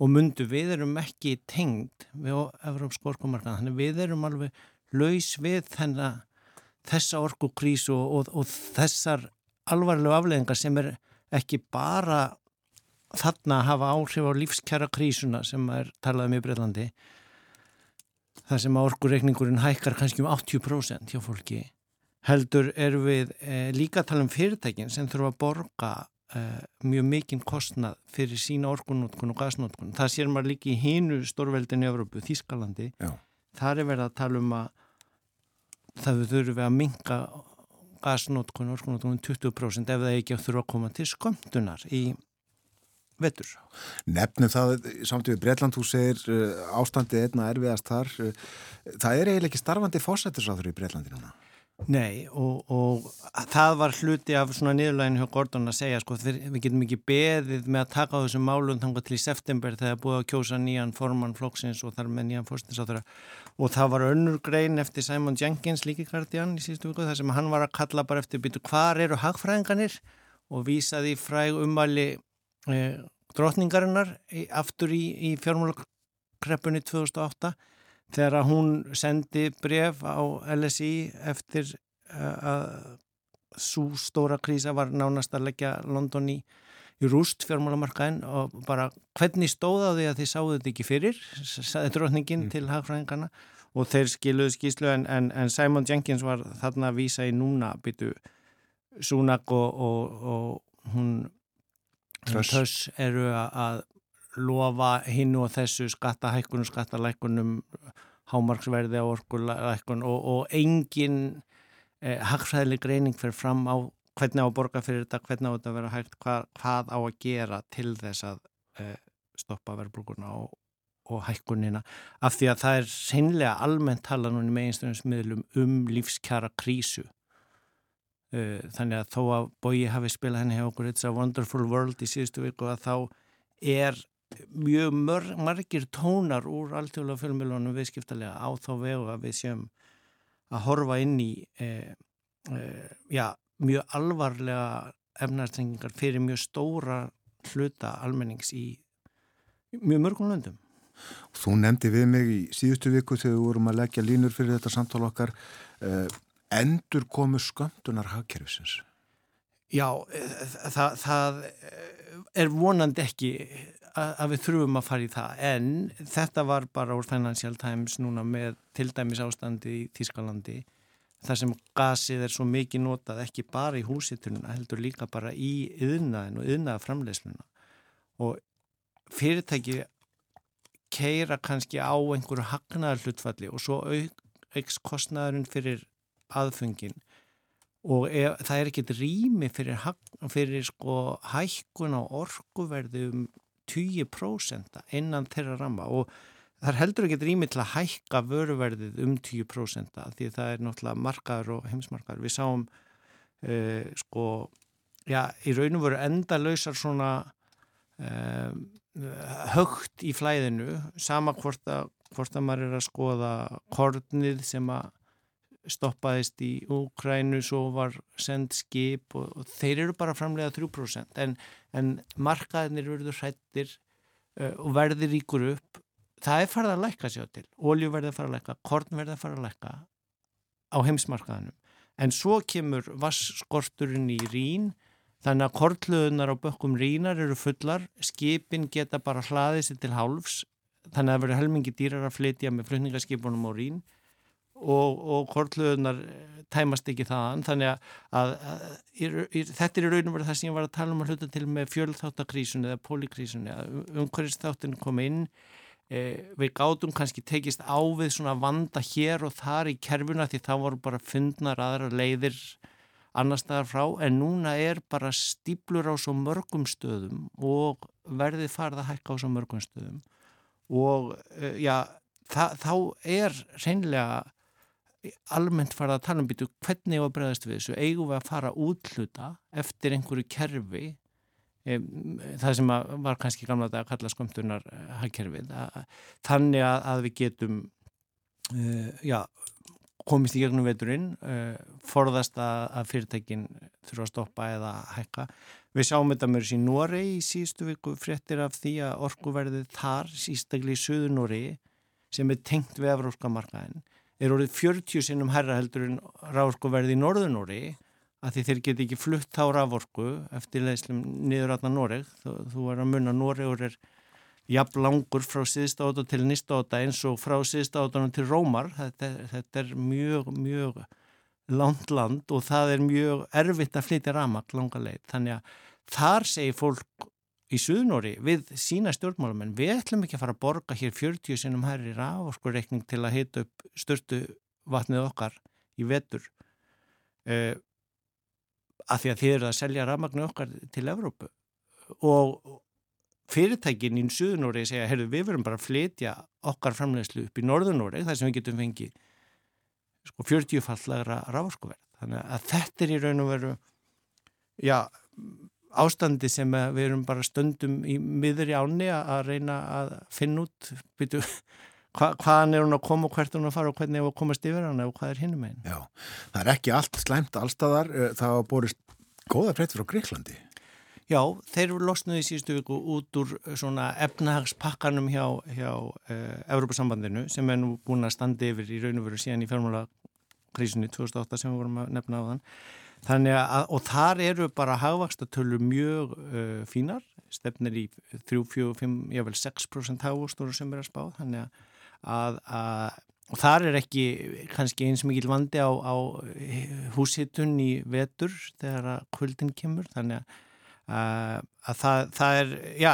og mundu við erum ekki tengd við Evrópsk orkumarkan þannig við erum alveg laus við þennan þessa orkukrísu og, og, og þessar alvarlegu afleðingar sem er ekki bara þarna að hafa áhrif á lífskjara krísuna sem er talað um í Breitlandi þar sem orkureikningurinn hækkar kannski um 80% hjá fólki heldur er við eh, líka að tala um fyrirtækin sem þurfa að borga eh, mjög mikinn kostnað fyrir sína orkunótkun og gasnótkun það sér maður líki í hínu stórveldinu í Európu, Þískalandi Já. þar er verið að tala um að það þurfum við að minga gasnótkun og orkunótkun 20% ef það ekki þurfa að koma til skömmtunar í vettur. Nefnum það samt við Breitland, þú segir uh, ástandið einna erfiðast þar. Uh, það er eiginlega ekki starfandi fósættisáður í Breitlandi núna? Nei og, og það var hluti af svona niðurlæginu hjá Gordon að segja sko við getum ekki beðið með að taka á þessum málum þangar til í september þegar búið að kjósa nýjan formann flokksins og þar með nýjan fórstinsáttura og það var önnur grein eftir Simon Jenkins líki Guardian í síðustu viku þar sem hann var að kalla bara eftir byttu hvar eru hagfræðinganir og vísaði fræg umvæli eh, drotningarinnar aftur í, í fjármálakreppunni 2008 þegar hún sendi bref á LSI eftir að svo stóra krísa var nánast að leggja London í, í rúst fjármálamarkaðin og bara hvernig stóða því að þið sáðu þetta ekki fyrir saði drotningin mm. til hagfræðingarna og þeir skiluðu skíslu en, en, en Simon Jenkins var þarna að vísa í núna byttu Súnak og, og, og hún Tröss eru að lofa hinn og þessu skattahækkunum, skattalækkunum hámarksverði á orkulækkun og, og engin eh, hagfræðileg greining fyrir fram á hvernig á að borga fyrir þetta, hvernig á þetta að vera hægt, hvað, hvað á að gera til þess að eh, stoppa verðbrukurna og, og hækkunina. Af því að það er seinlega almennt tala núni með einstaklega um lífskjara krísu uh, þannig að þó að bói hafi spilað henni hjá okkur It's a Wonderful World í síðustu viku að þá er mjög mörg, margir tónar úr alltjóðlega fjölmjölunum viðskiptalega á þá vegu að við séum að horfa inn í eh, eh, já, mjög alvarlega efnarstrengingar fyrir mjög stóra hluta almennings í mjög mörgum löndum. Þú nefndi við mig í síðustu viku þegar við vorum að leggja línur fyrir þetta samtal okkar eh, endur komu skömmtunar hagkerfisins? Já, eh, það, það er vonandi ekki að við þurfum að fara í það en þetta var bara úr Financial Times núna með til dæmis ástandi í Þískalandi þar sem gasið er svo mikið notað ekki bara í húsitununa heldur líka bara í yðnaðin og yðnaða framleysluna og fyrirtæki keira kannski á einhverju hagnaðar hlutfalli og svo auks kostnæðurinn fyrir aðfungin og ef, það er ekkit rými fyrir, fyrir sko hækkun á orkuverði um 10% innan þeirra ramma. Og það heldur ekki rými til að hækka vöruverðið um 10% því það er náttúrulega markaður og heimsmarkaður. Við sáum uh, sko, já, í raun og veru enda lausar svona uh, högt í flæðinu, sama hvort að, hvort að maður er að skoða kornið sem að stoppaðist í Úkrænu svo var send skip og, og þeir eru bara framlega 3% en, en markaðinir verður hrættir uh, og verður ríkur upp það er farið að lækka sér til. Ólju verður að fara að lækka, korn verður að fara að lækka á heimsmarkaðinum en svo kemur vasskorturinn í rín þannig að kortluðunar á bökkum rínar eru fullar. Skipin geta bara hlaðið sér til hálfs þannig að það verður helmingi dýrar að flytja með flutningaskipunum á rín og, og kortluðunar tæmast ekki þaðan þannig að, að, að, að þetta er í raun og verið það sem ég var að tala um að hluta til með fjölþáttakrísunni eða pólíkrísunni að umhverjastáttin kom inn við gátum kannski tekist á við svona vanda hér og þar í kerfuna því þá voru bara fundnar aðra leiðir annar staðar frá en núna er bara stíplur á svo mörgum stöðum og verðið farið að hækka á svo mörgum stöðum. Og e, já, þá er reynlega almennt fara að tala um býtu hvernig að bregðast við þessu, eigum við að fara útluta eftir einhverju kerfi e, það sem var kannski gamla þetta að kalla skömmtunar hagkerfið, þannig að, að við getum uh, já, komist í gegnum veturinn uh, forðast að, að fyrirtækin þurfa að stoppa eða hækka. Við sjáum þetta mjög síðan Nóri í síðustu viku fréttir af því að orkuverðið þar sístaklega í söðu Nóri sem er tengt við Evrópska markaðin er orðið 40 sinnum herra heldur en rávorkuverði í Norðunóri að því þeir geti ekki flutt á rávorku eftir leðslum niður aðna Noreg. Þú, þú er að munna Noregur er jafn langur frá síðstáta til nýstáta eins og frá síðstátanum til Rómar. Þetta, þetta er mjög, mjög langt land og það er mjög erfitt að flytja ramak langa leið. Þannig að þar segir fólk í Suðnóri við sína stjórnmálamenn við ætlum ekki að fara að borga hér 40 sinum herri ráforskureikning til að hita upp störtu vatnið okkar í vetur. Uh, af því að þið eru að selja rafmagnu okkar til Evrópu. Og fyrirtækin í Suðnóri segja, heyrðu við verum bara að flytja okkar framlegslu upp í Norðunóri þar sem við getum fengið sko 40 fallagra ráforskuverð þannig að þetta er í raun og veru já ástandi sem við erum bara stöndum í miður í áni að reyna að finna út. Byrju, hva, hvaðan er hún að koma og hvert er hún að fara og hvernig er hún að komast yfir hana og hvað er hinnum einn. Já, það er ekki allt slæmt allstaðar, eh, það hafa borist góða breytt frá Greiklandi. Já, þeir eru losnuði í síðustu viku út úr svona efnahagspakkanum hjá, hjá uh, Evrópasambandinu sem er nú búin að standa yfir í raun og veru síðan í fjármála krísunni 2008 sem við vorum að nefna á þann. Þannig að, og þar eru bara hagvakstartölur mjög uh, fínar, stefnir í 3-4-5, jável 6% hagvastur sem er að spá, þannig að, að og þar er ekki kannski eins mikil vandi á, á húshittun í vetur þegar að kvöldin kemur, þannig að Uh, að það, það er, já,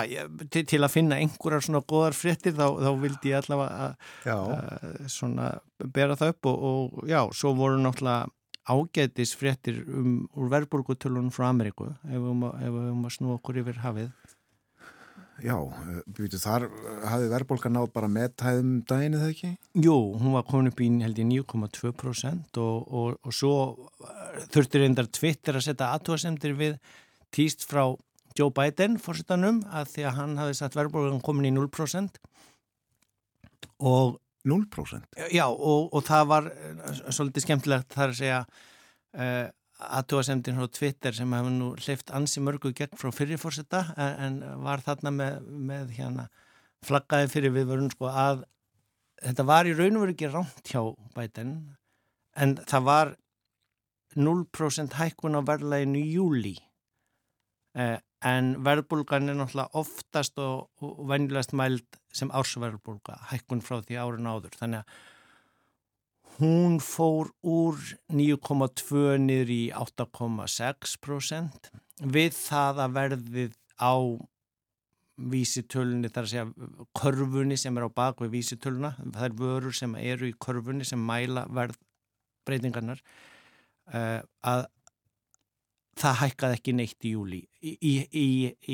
til, til að finna einhverjar svona goðar fréttir þá, þá vildi ég allavega að svona bera það upp og, og já, svo voru náttúrulega ágætis fréttir um úr verðbúrgutölunum frá Ameríku ef við höfum að snú okkur yfir hafið Já, býtu þar hafið verðbólka náð bara meðtæðum daginu þegar ekki? Jú, hún var komin upp í held ég 9,2% og, og, og svo þurftur reyndar Twitter að setja aðtóasemdir við týst frá Joe Biden fórsettanum að því að hann hafi satt verðbólgan komin í 0% og 0%? Já og, og það var eh, svolítið skemmtilegt þar að segja uh, aðtúasemdin frá Twitter sem hefur nú hleyft ansi mörgu gegn frá fyrirfórsetta en, en var þarna með, með hérna flaggaði fyrir viðvörun sko að þetta var í raun og veru ekki ránt hjá Biden en það var 0% hækkun á verðlæginu í júli Eh, en verðbólgan er náttúrulega oftast og, og venjulegast mæld sem ársverðbólga, hækkun frá því árun áður. Þannig að hún fór úr 9,2 niður í 8,6% við það að verðið á vísitölunni, þar að segja körfunni sem er á bakvið vísitöluna, það er vörur sem eru í körfunni sem mæla verðbreytingarnar, uh, að það hækkaði ekki neitt í júli í, í, í,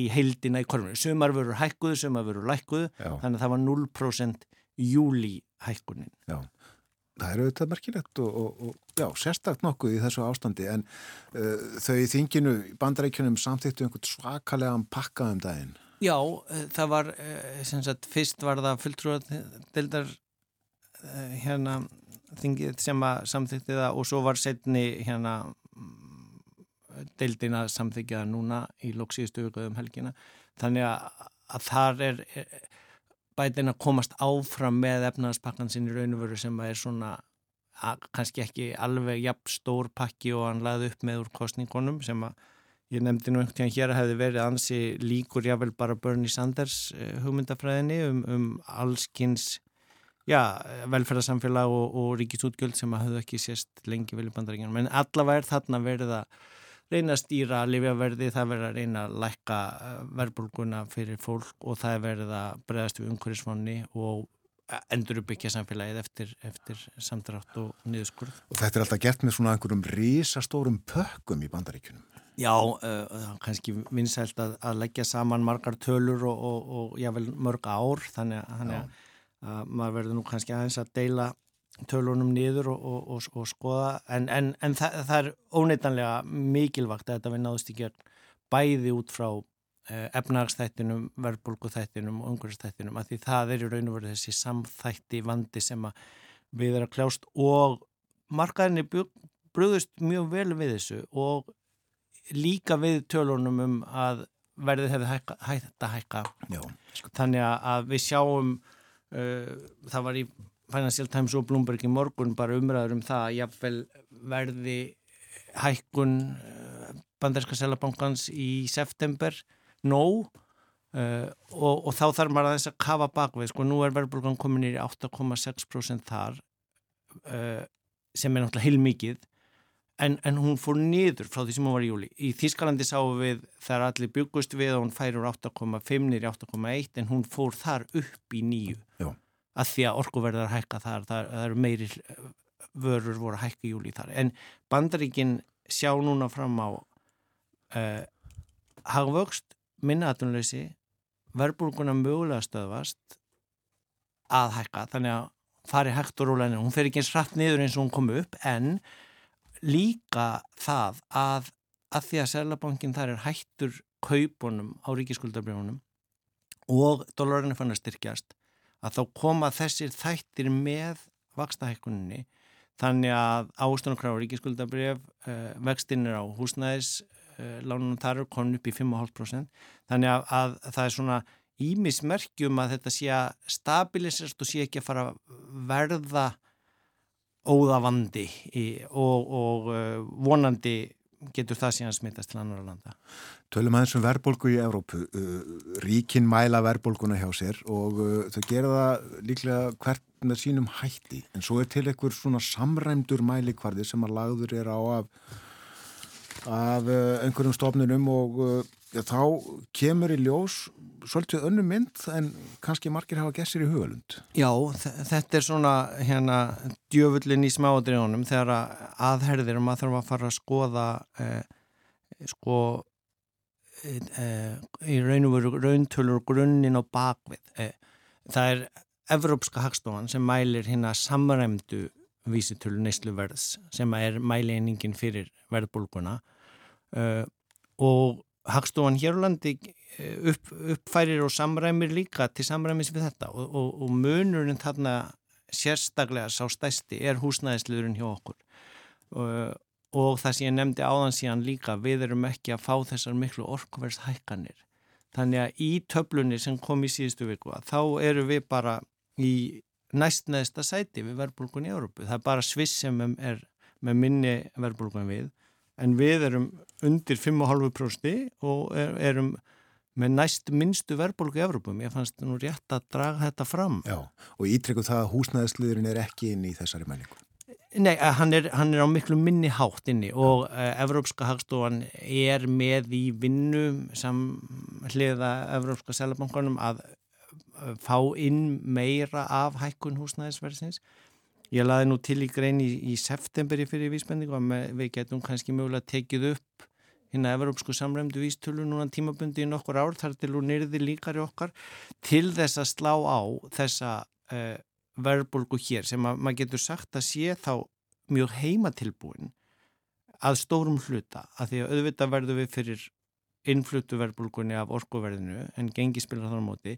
í heildina í korfunni. Sumar verður hækkuðu, sumar verður lækkuðu, já. þannig að það var 0% júli hækkunin. Já, það er auðvitað merkilegt og, og, og já, sérstakt nokkuð í þessu ástandi en uh, þau í þinginu, bandarækjunum samþýttu einhvern svakalega pakkaðum daginn. Já, uh, það var, uh, sem sagt, fyrst var það fulltrúadeildar uh, hérna þingið sem að samþýtti það og svo var setni hérna deildina samþykjaða núna í loksíðustu auðvitaðum helgina þannig að, að þar er, er bætin að komast áfram með efnaðspakkan sinni raunveru sem er svona kannski ekki alveg jafn stór pakki og hann laði upp með úr kostningunum sem að ég nefndi nú einhvern tíðan hér að hefði verið ansi líkur jável bara Bernie Sanders eh, hugmyndafræðinni um, um allskynns velferðarsamfélag og, og ríkisútgjöld sem að hafðu ekki sést lengi vel í bandaríkjum en allavega er þarna verið að reyna að stýra livjaverði, það verður að reyna að lækka eh, verbulguna fyrir fólk og það verður að bregðast við umhverfisvonni og endur uppbyggja samfélagið eftir, eftir samdrátt og niðurskurð. Og þetta er alltaf gert með svona einhverjum risastórum pökkum í bandaríkunum? Já, uh, kannski vinsælt að, að leggja saman margar tölur og, og, og jável mörg ár, þannig að, að maður verður nú kannski aðeins að deila tölunum niður og, og, og, og skoða en, en, en það, það er óneitanlega mikilvægt að þetta við náðust í gerð bæði út frá eh, efnagsþættinum, verbulguþættinum og umhverfstættinum að því það er í raun og verið þessi samþætti vandi sem við erum að kljást og markaðinni brúðust mjög vel við þessu og líka við tölunum um að verðið hefði hægt að hækka Já, sko. þannig að við sjáum uh, það var í Financial Times og Bloomberg í morgun bara umræður um það að jáfnvel verði hækkun eh, banderska selabankans í september nóg uh, og, og þá þarf maður að þess að kafa bakvið, sko nú er verðbólgan komin í 8,6% þar uh, sem er náttúrulega heilmikið en, en hún fór niður frá því sem hún var í júli. Í Þískalandi sáum við þar allir byggust við og hún færur 8,5 nýri 8,1 en hún fór þar upp í nýju. Já að því að orkuverðar hækka þar, það, það eru meiri vörur voru að hækka júli þar. En bandaríkin sjá núna fram á uh, hagvöxt, minnaðatunleysi verbulguna mögulega stöðvast að hækka þannig að fari hægt og róla henni hún fer ekki eins rætt niður eins og hún kom upp en líka það að, að því að Sælabankin þar er hættur kaupunum á ríkiskuldabrjónum og dólarinn er fann að styrkjast að þá koma þessir þættir með vakstahækkuninni þannig að ástunarkráður ríkiskuldabref uh, eh, vextinn er á húsnæðis uh, lánunum þar er komin upp í 5,5% þannig að, að það er svona ímismerkjum að þetta sé að stabilisast og sé ekki að fara að verða óðavandi og, og uh, vonandi getur það síðan smittast til annar landa. Tölum aðeins um verðbólgu í Evrópu. Ríkin mæla verðbólguna hjá sér og þau gera það líklega hvert með sínum hætti. En svo er til einhver svona samræmdur mælikvarði sem að lagður er á af, af einhverjum stofnunum og já, þá kemur í ljós svolítið önnu mynd en kannski margir hafa gessir í hugalund. Já, þetta er svona hérna djöfullin í smáadrjónum þegar aðherðir og maður þarf að fara að skoða eh, sko eh, í raun og veru rauntölur grunninn á bakvið. Eh, það er Evrópska hagstofan sem mælir hérna samræmdu vísitölu neysluverðs sem er mæliðningin fyrir verðbólguna uh, og hagstofan hér á landi Eh, upp, uppfærir og samræmir líka til samræmis við þetta og, og, og munurinn þarna sérstaklega sá stæsti er húsnæðisluðurinn hjá okkur. Og, og það sem ég nefndi áðan síðan líka við erum ekki að fá þessar miklu orkuverðshækkanir. Þannig að í töflunni sem kom í síðustu viku þá eru við bara í næst neðsta sæti við verðbólgun í Európu það er bara Sviss sem er með minni verðbólgun við en við erum undir 5,5% og er, erum með næst minnstu verðbólgu í Evrópum. Ég fannst nú rétt að draga þetta fram. Já, og ítrykku það að húsnæðisliðurinn er ekki inn í þessari mælingu. Nei, eh, hann er, hann er á miklu minni hátt inni og uh, Evrópska hagstofan er með í vinnu samhliða Evrópska selabankunum að uh, fá inn meira af hækkun húsnæðisverðsins. Ég laði nú til í grein í, í septemberi fyrir vísbendingu að við getum kannski mögulega tekið upp hérna Evrópsku samræmdu vístölu núna tímabundi í nokkur ár þar til hún nyrði líkari okkar til þess að slá á þessa uh, verðbólgu hér sem að maður getur sagt að sé þá mjög heimatilbúin að stórum hluta að því að auðvitað verðu við fyrir innflutu verðbólgunni af orkuverðinu en gengi spilar þar á móti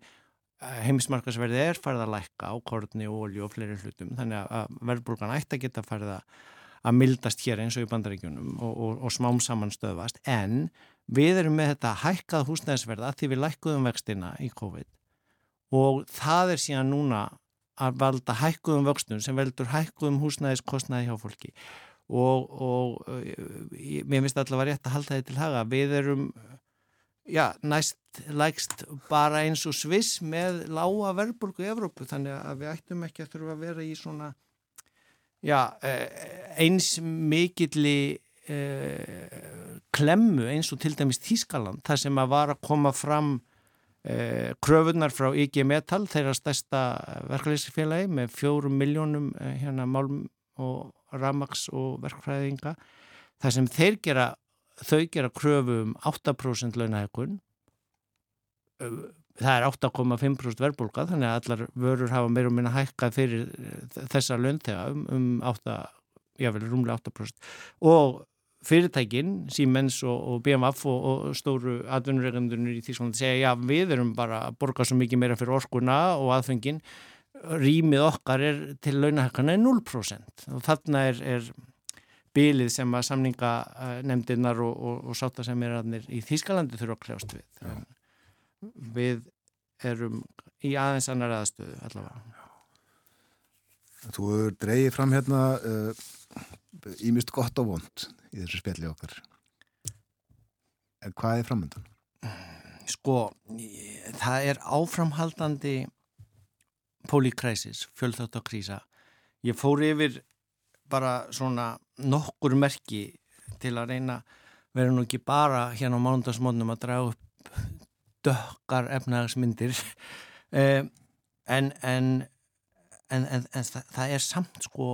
heimismarkasverði er farið að lækka á kortni, ólju og fleiri hlutum. Þannig að verðbólgan ætti að geta farið að mildast hér eins og í bandaríkjunum og, og, og smám saman stöðvast. En við erum með þetta hækkað húsnæðisverða því við lækkuðum vextina í COVID. Og það er síðan núna að valda hækkuðum vöxtun sem veldur hækkuðum húsnæðiskostnaði hjá fólki. Og, og mér finnst allavega rétt að halda þetta til haga við erum já, næst lækst bara eins og sviss með lága verðburgu í Evrópu þannig að við ættum ekki að þurfa að vera í svona já, eh, eins mikilli eh, klemmu eins og til dæmis Þískaland þar sem að var að koma fram eh, kröfunar frá IG Metal þeirra stærsta verkefliðsfélagi með fjórum miljónum eh, hérna málum og ramags og verkfræðinga þar sem þeir gera þau gera kröfu um 8% launahekun það er 8,5% verðbólka þannig að allar vörur hafa meira og minna hækkað fyrir eh, þessa löntega um, um 8, jável rúmlega 8% og fyrirtækin, Siemens og, og BMF og, og stóru atvinnureikandunir í Þýsklandi segja já við erum bara að borga svo mikið meira fyrir orkuna og aðfengin rýmið okkar er til launahækkana er 0% og þarna er, er bylið sem að samninga nefndirnar og, og sátta sem er aðnir í Þýskalandi þurfa að kljást við. Já við erum í aðeins annar aðstöðu allavega. Þú er dreyið fram hérna ímist uh, gott og vond í þessu spjalli okkar. En hvað er framöndan? Sko, það er áframhaldandi polykræsis, fjölþáttakrísa. Ég fór yfir bara svona nokkur merki til að reyna vera nú ekki bara hérna á mánundagsmónum að draga upp dökkar efnahagsmyndir um, en, en, en, en það, það er samt sko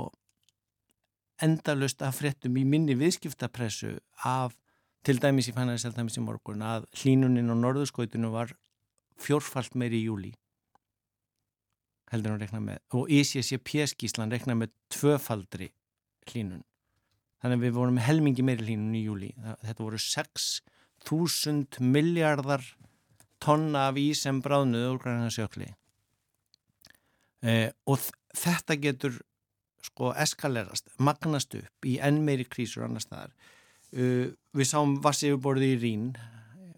endalust af fréttum í minni viðskiptapressu af til dæmis í fannæri selðdæmis í morgun að hlínuninn og norðurskautinu var fjórfalt meiri í júli heldur hann rekna með og ICCP-skíslan rekna með tvöfaldri hlínun þannig að við vorum helmingi meiri hlínun í júli þetta voru 6.000 miljardar tonna af ís sem bráðnuð úr grænhansjökli eh, og þetta getur sko eskalerast, magnast upp í enn meiri krísur annar staðar. Uh, við sáum vassi yfirborði í Rín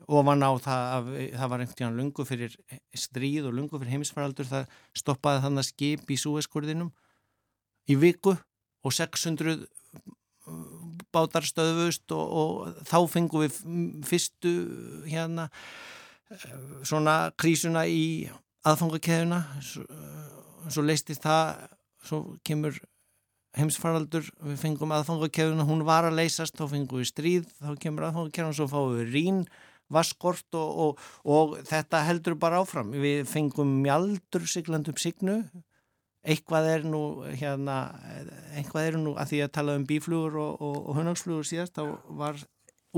ofan á það að það var einhvern tíðan lungu fyrir stríð og lungu fyrir heimisfaraldur það stoppaði þannig skip í súeskurðinum í viku og 600 bátar stöðvust og, og þá fengum við fyrstu hérna svona krísuna í aðfangakeðuna svo, svo leistist það svo kemur heimsfaraldur við fengum aðfangakeðuna, hún var að leysast þá fengum við stríð, þá kemur aðfangakeðuna svo fáum við rín, vaskort og, og, og þetta heldur bara áfram. Við fengum mjaldur siglandum signu eitthvað er nú hérna, eitthvað er nú að því að tala um bíflugur og, og, og hunagsflugur síðast þá var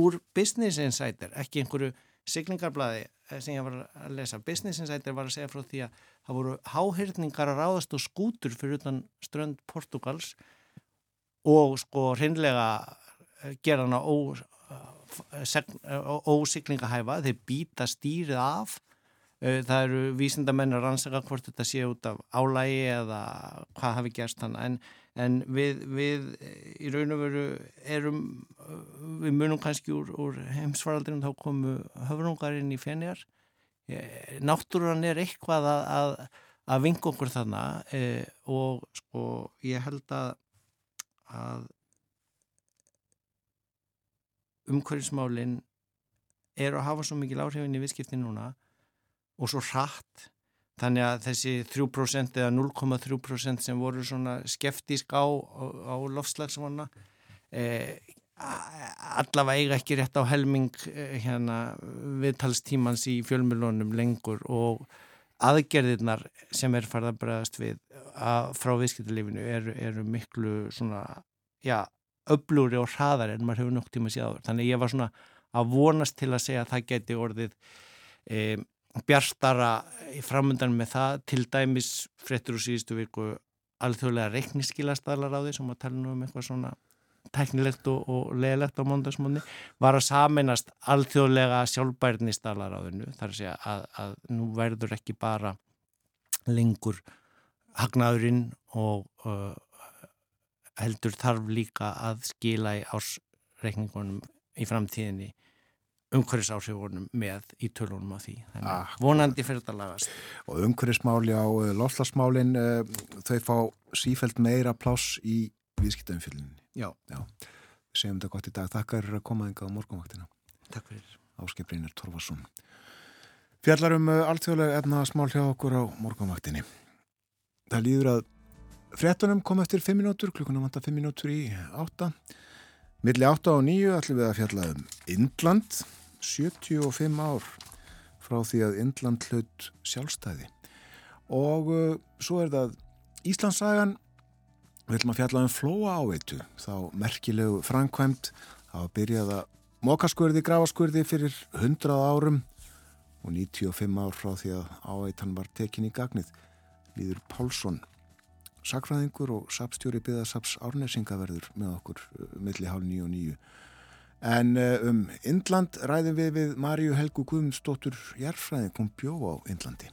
úr Business Insider ekki einhverju siglingarblæði eh, sem ég var að lesa. Business Insider var að segja frá því að það voru háhyrningar að ráðast og skútur fyrir utan strönd Portugals og sko hreinlega eh, gera hana eh, ósiklingahæfa þeir býta stýrið af það eru vísindamenn að rannsaka hvort þetta sé út af álægi eða hvað hafi gerst hann en, en við, við í raun og veru erum við munum kannski úr, úr heimsvaraldinu þá komu höfrungarinn í fenjar eh, náttúran er eitthvað að, að, að vinga okkur þarna eh, og sko ég held að, að umhverfismálinn er að hafa svo mikil áhrifin í viðskipti núna og svo hratt. Þannig að þessi 3% eða 0,3% sem voru svona skeftísk á, á, lofslagsvona eh, allavega eiga ekki rétt á helming eh, hérna, viðtalstímans í fjölmjölunum lengur og aðgerðirnar sem er farið að bregðast við að, frá viðskiptalífinu eru, eru miklu svona, já, öblúri og hraðar en maður hefur nokk tíma síðan þannig ég var svona að vonast til að segja að það geti orðið eh, bjartara framöndan með það. Til dæmis fréttur úr síðustu viku alþjóðlega reikniskilastalar á því sem að tala nú um eitthvað svona teknilegt og, og leðilegt á móndasmónni var að saminast alþjóðlega sjálfbærnistalar á þennu þar að segja að, að nú verður ekki bara lengur hagnaðurinn og uh, heldur þarf líka að skila í ásreikningunum í framtíðinni umhverfisáhrifunum með í tölunum á því. Ah, vonandi fyrir þetta lagast. Og umhverfismáli á eh, lofslagsmálinn, uh, þau fá sífælt meira pláss í viðskiptaumfylginni. Já. Já. Segjum þetta gott í dag. Takk fyrir að koma yngi á morgunvaktina. Takk fyrir. Áskiprinir Torfarsson. Fjallarum uh, alltjóðlega efna smál hjá okkur á morgunvaktinni. Það líður að frettunum kom eftir 5 minútur, klukkunum vantar 5 minútur í 8. Milli 8 og 9 ætlum við að fjalla um Indland 75 ár frá því að Indland hlut sjálfstæði. Og uh, svo er það Íslandsagan við ætlum að fjalla um flóa áveitu þá merkilegu framkvæmt að byrjaða mókaskurði, grafaskurði fyrir 100 árum og 95 ár frá því að áveitan var tekin í gagnið. Líður Pálsson sakfræðingur og sapstjóri byggðasaps árnesingaverður með okkur uh, milli hálf nýju og nýju En eh, um Indland ræðum við við Marju Helgu Guðmundsdóttur Jærfræðin kom bjó á Indlandi.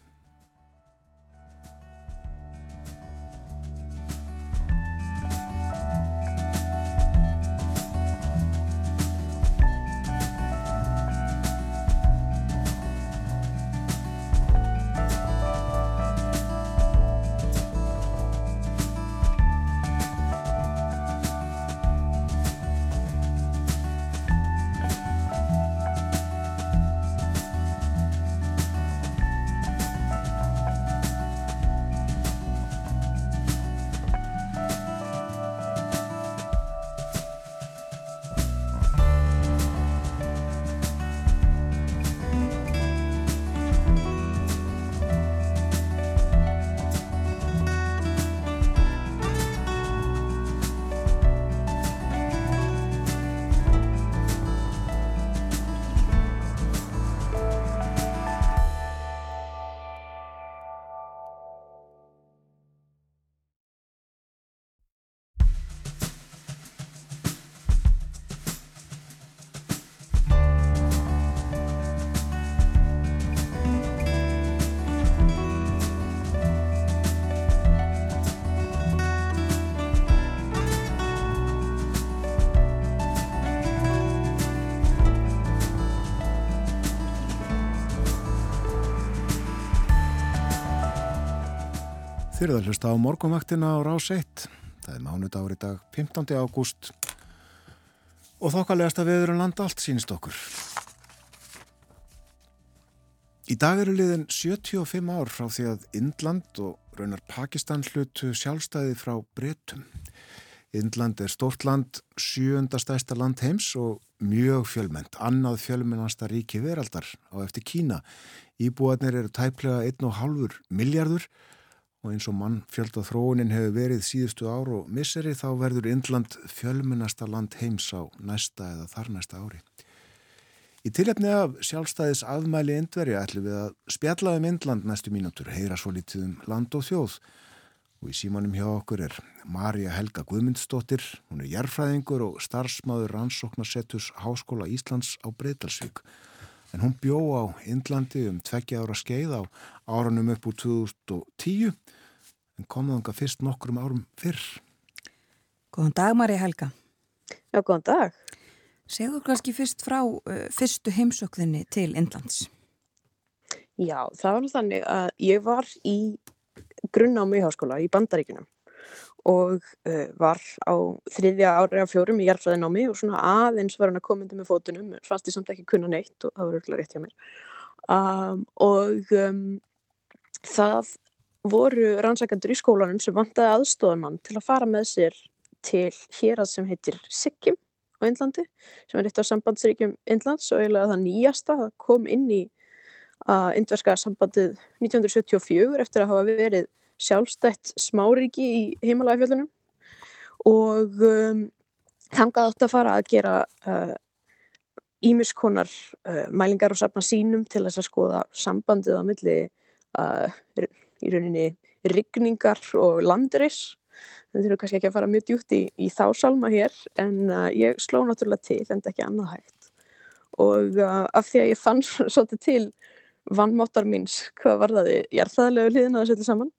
Þið eruð að hlusta á morgumvaktina á rás 1. Það er mánudagur í dag, 15. ágúst og þokkalegast að viður um landa allt sínist okkur. Í dag eru liðin 75 ár frá því að Indland og raunar Pakistan hlutu sjálfstæði frá Bretum. Indland er stort land, sjöunda stæsta land heims og mjög fjölmend, annað fjölmennasta ríki veraldar á eftir Kína. Íbúarnir eru tæplega 1,5 miljardur og eins og mann fjölda þróunin hefur verið síðustu ár og misseri þá verður Indland fjölmennasta land heims á næsta eða þar næsta ári. Í tilhefni af sjálfstæðis afmæli Indverja ætlum við að spjalla um Indland næstu mínútur, heyra svo litið um land og þjóð og í símanum hjá okkur er Marja Helga Guðmundsdóttir, hún er jærfræðingur og starfsmáður rannsóknarsettus Háskóla Íslands á Breitalsvík. En hún bjó á Indlandi um tveggja ára skeið á áranum upp úr 2010 en komaðunga fyrst nokkrum árum fyrr. Góðan dag Marja Helga. Já, góðan dag. Segðu kannski fyrst frá uh, fyrstu heimsökðinni til Indlands. Já, það var þannig að ég var í grunnámi í háskóla í Bandaríkunum og uh, var á þriðja ári af fjórum í jarfræðinámi og svona aðeins var hann að komandi með fótunum, fannst ég samt ekki kunna neitt og það var örgulega rétt hjá mér. Um, og um, það voru rannsakandur í skólanum sem vantaði aðstofamann til að fara með sér til hér að sem heitir Sikkim á Indlandi, sem er eitt af sambandsríkjum Indlands og eiginlega það nýjasta, það kom inn í að indverska sambandið 1974 eftir að hafa verið sjálfstætt smáríki í heimalagafjöldunum og um, þangað átt að fara að gera ímiskonar uh, uh, mælingar og safna sínum til þess að skoða sambandið á milli uh, í rauninni rigningar og landris. Við þurfum kannski ekki að fara mjög djútt í, í þá salma hér en uh, ég sló náttúrulega til en ekki annað hægt. Og uh, af því að ég fann svolítið til vannmáttar míns hvað var það í jarðaðlegu hliðina að setja saman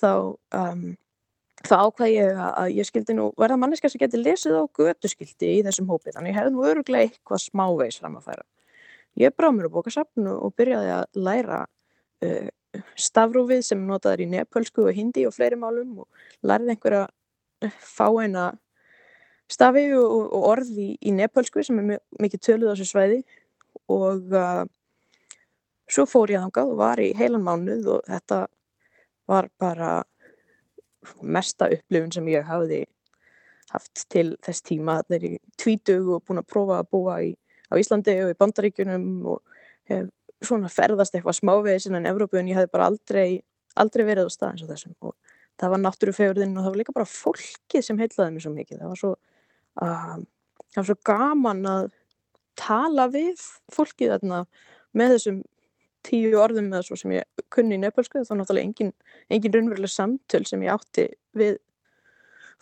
þá, um, þá ákvað ég að ég skildi nú verða manneska sem geti lesið á götuskildi í þessum hópi þannig ég hefði nú öruglega eitthvað smávegis fram að færa. Ég brá mér á bókasafnu og byrjaði að læra uh, stafrúfið sem notaður í nepölsku og hindi og fleiri málum og lærði einhverja uh, fáeina stafi og, og orði í, í nepölsku sem er mikið töluð á þessu svæði. Og uh, Svo fór ég þangað og var í heilan mánuð og þetta var bara mesta upplifun sem ég hafði haft til þess tíma. Er í tvítug og búin að prófa að búa í, á Íslandi og í Bandaríkunum og hef svona ferðast eitthvað smávegis innan Evrópu en ég hef bara aldrei, aldrei verið á stað eins og þessum. Og það var náttúrufegurðin og það var líka bara fólkið sem heitlaði mér svo mikið. Það var svo, uh, það var svo gaman að tala við fólkið þarna með þessum tíu orðum með svo sem ég kunni í nepalsku þá náttúrulega engin, engin raunveruleg samtöl sem ég átti við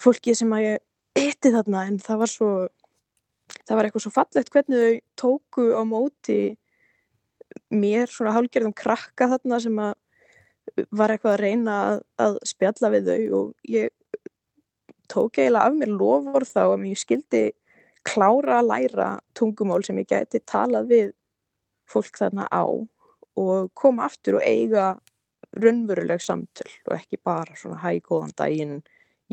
fólki sem að ég eitti þarna en það var svo það var eitthvað svo fallegt hvernig þau tóku á móti mér svona hálgerðum krakka þarna sem að var eitthvað að reyna að, að spjalla við þau og ég tók eiginlega af mér lofur þá að ég skildi klára að læra tungumál sem ég gæti talað við fólk þarna á og koma aftur og eiga raunveruleg samtöl og ekki bara svona hæ góðan daginn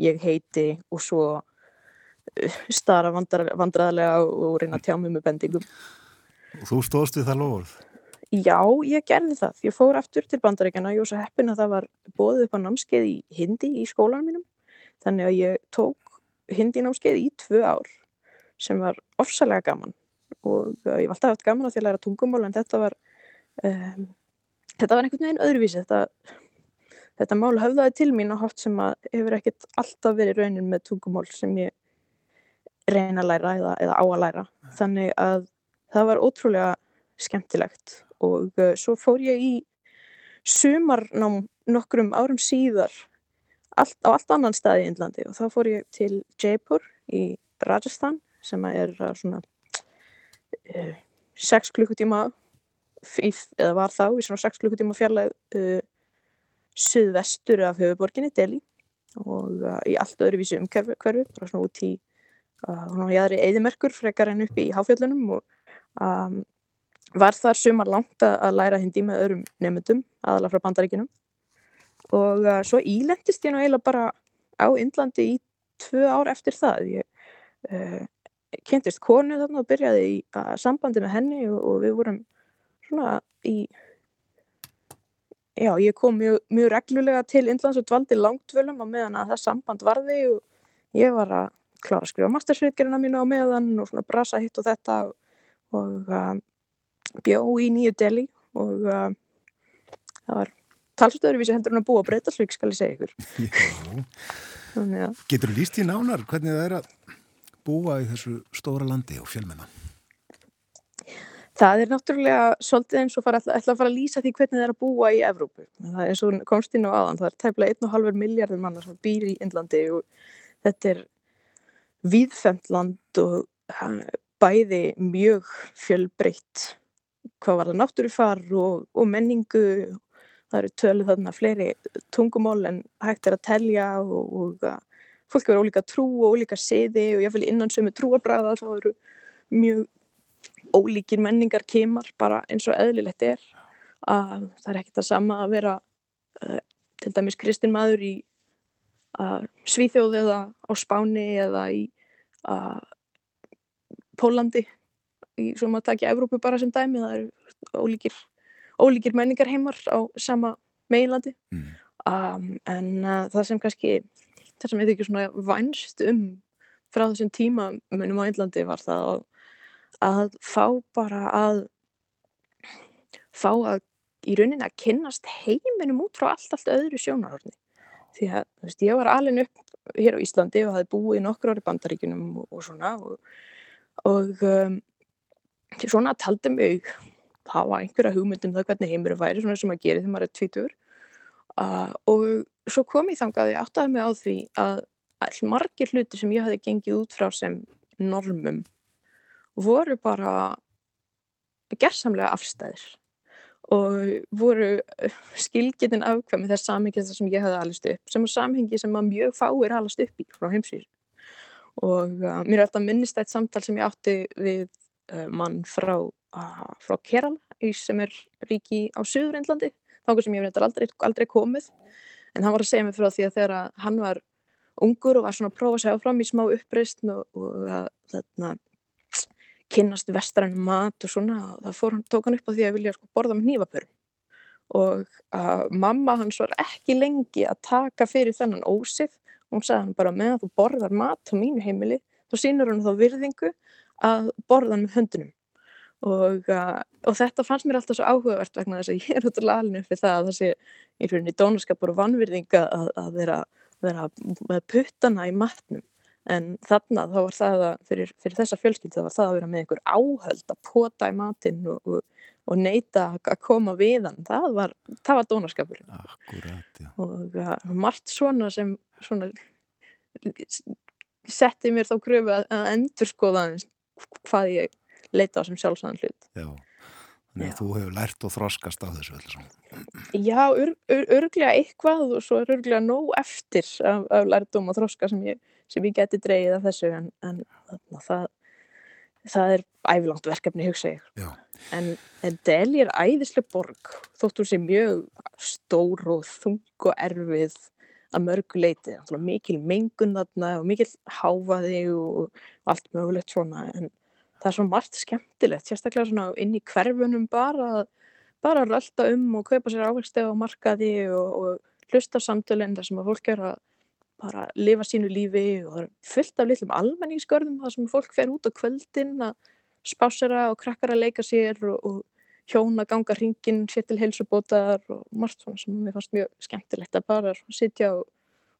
ég heiti og svo uh, stara vandraðlega og reyna að tjá mig með bendingum Og þú stóðst við það lofurð? Já, ég gerði það. Ég fór aftur til bandaríkjana og ég var svo heppin að það var bóðið upp á námskeið í hindi í skólanum mínum. Þannig að ég tók hindi námskeið í tvö ár sem var ofsalega gaman og uh, ég var alltaf haft gaman að því að læra tungumál en þetta var um, þetta var einhvern veginn öðruvísi. Þetta, þetta mál höfðaði til mín og hátt sem að hefur ekkert alltaf verið raunin með tungumál sem ég reyna að læra eða, eða á að læra. Þannig að það var ótrúlega skemmtilegt og uh, svo fór ég í sumarnám nokkrum árum síðar allt, á allt annan stað í Índlandi og þá fór ég til Jaipur í Rajasthan sem er svona uh, 6 klukkutíma eða var þá í svona 6 klukkutíma fjarlæg uh, suðvestur af höfuborginni, Delhi og uh, í allt öðruvísi umhverfu bara svona út í uh, jáðri eðimerkur frekar enn upp í háfjöllunum og um, var þar sumar langt að læra hindi með öðrum nefndum, aðalega frá bandaríkinum og uh, svo ílendist ég nú eiginlega bara á Indlandi í tvö ár eftir það. Ég uh, kynntist konu þarna og byrjaði í uh, sambandi með henni og, og við vorum svona í, já, ég kom mjög, mjög reglulega til Indlands og dvaldi langt völum á meðan að það samband varði og ég var að klára að skrifa mastersritgerina mínu á meðan og svona brasa hitt og þetta og, og uh, bjó í Nýju Delhi og uh, það var talstöðurvísi hendur hann að búa á breytalsvík skal ég segja ykkur. Getur þú líst í nánar hvernig það er að búa í þessu stóra landi og fjölmennan? Það er náttúrulega svolítið eins og fara, ætla, ætla að fara að lýsa því hvernig það er að búa í Evrópu. Það er eins og komst inn á aðan, það er tæmlega 1,5 miljardin manna sem býr í Indlandi og þetta er viðfemt land og bæði mjög fjölbreytt hvað var það náttúrufar og, og menningu það eru tölu þarna fleiri tungumál en hægt er að telja og, og fólk eru ólíka trú og ólíka siði og jáfnveil innan sömu trúarbræða þá eru mjög ólíkir menningar kemar bara eins og eðlilegt er. Að það er ekkert að sama að vera uh, til dæmis kristin maður í uh, Svíþjóð eða á Spáni eða í uh, Pólandi í svo maður takja Evrópu bara sem dæmi það eru ólíkir ólíkir menningar heimar á sama meilandi mm. um, en það sem kannski það sem ég þykir svona vænst um frá þessum tíma munum á Índlandi var það að, að fá bara að fá að í rauninni að kynnast heiminum út frá allt, allt öðru sjónarhörni því að veist, ég var alveg upp hér á Íslandi og hafði búið nokkur ári bandaríkunum og, og svona og, og um, svona taldi mig hafa einhverja hugmyndum það hvernig heimurum væri svona sem að gera þegar maður er tvítur uh, og svo kom ég þangað ég áttaði mig á því að all margir hluti sem ég hafi gengið út frá sem normum voru bara gerðsamlega afstæðir og voru skilgetinn afkvæmi þess samhengi þess sem ég hafi alist upp sem er samhengi sem að mjög fáir alast upp í frá heimsýr og uh, mér er alltaf minnist eitt samtal sem ég átti við uh, mann frá frá Kerala sem er ríki á Suður-Indlandi þá sem ég hef aldrei, aldrei komið. En hann var að segja mig frá því að þegar hann var ungur og var svona að prófa að segja fram í smá uppreist og, og þarna kynnast vestrænum mat og svona það fór, tók hann upp á því að vilja sko, borða með nývapörn og að mamma hans var ekki lengi að taka fyrir þennan ósið. Og hún sagði hann bara með að þú borðar mat á mínu heimili þá sínur hann þá virðingu að borða hann með höndunum. Og, uh, og þetta fannst mér alltaf svo áhugavert vegna þess að ég er út af lalinu fyrir það að það sé í rauninni dónaskapur og vannvirðinga að, að vera, vera með puttana í matnum en þarna þá var það að fyrir, fyrir þessa fjölskyld það var það að vera með einhver áhöld að pota í matinn og, og, og neyta að koma við hann það var, var dónaskapur Akkurat, og uh, margt svona sem svona setti mér þá gröfu að, að endur skoða hvað ég leita á sem sjálfsæðan hlut. Já, þannig að þú hefur lært og þroskast á þessu svo. Já, ör, ör, örglega eitthvað og svo er örglega nóg eftir af, af lærdum og þroska sem ég, sem ég geti dreyið af þessu en, en það, það er ævilangt verkefni, hugsa ég. Já. En, en Delhi er æðislega borg, þóttur sem mjög stór og þung og erfið að mörgu leiti, mikil mengun þarna og mikil háfaði og allt mögulegt svona en það er svo margt skemmtilegt, sérstaklega svona inn í hverfunum bara, bara að rölda um og kaupa sér ávegsteg á markaði og, og hlusta samtölinn þar sem að fólk er að bara lifa sínu lífi og það er fullt af litlum almenningsgörðum þar sem fólk fer út á kvöldin að spásera og krakkar að leika sér og, og hjóna ganga hringin sér til heilsubótar og margt svona sem mér fannst mjög skemmtilegt að bara sitja og,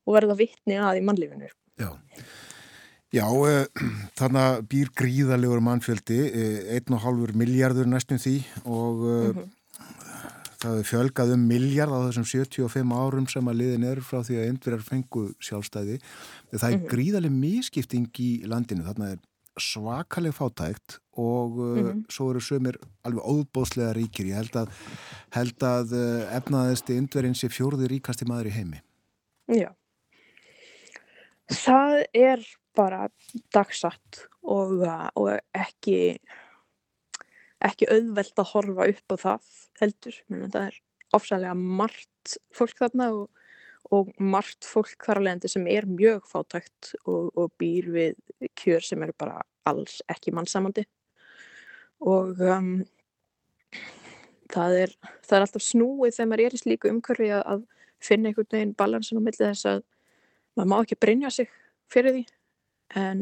og verða vittni að í mannlífinu. Já, Já, uh, þarna býr gríðalegur mannfjöldi, uh, 1,5 miljardur næstum því og uh, mm -hmm. Það er fjölgað um miljard á þessum 75 árum sem að liðin er frá því að endverjar fengu sjálfstæði. Það er mm -hmm. gríðaleg mískipting í landinu, þarna er svakaleg fátækt og mm -hmm. svo eru sömur alveg óbóðslega ríkir. Ég held að, held að efnaðist endverjinn sé fjórði ríkasti maður í heimi. Já. Það er bara dagsatt og, uh, og ekki ekki auðvelt að horfa upp á það heldur, Menni, það er ofsalega margt fólk þarna og, og margt fólk þar að leiðandi sem er mjög fátækt og, og býr við kjör sem eru bara alls ekki mannsamandi og um, það, er, það er alltaf snúið þegar maður er í slíku umhverfi að finna einhvern veginn balansin á millið þess að maður má ekki brinja sig fyrir því. En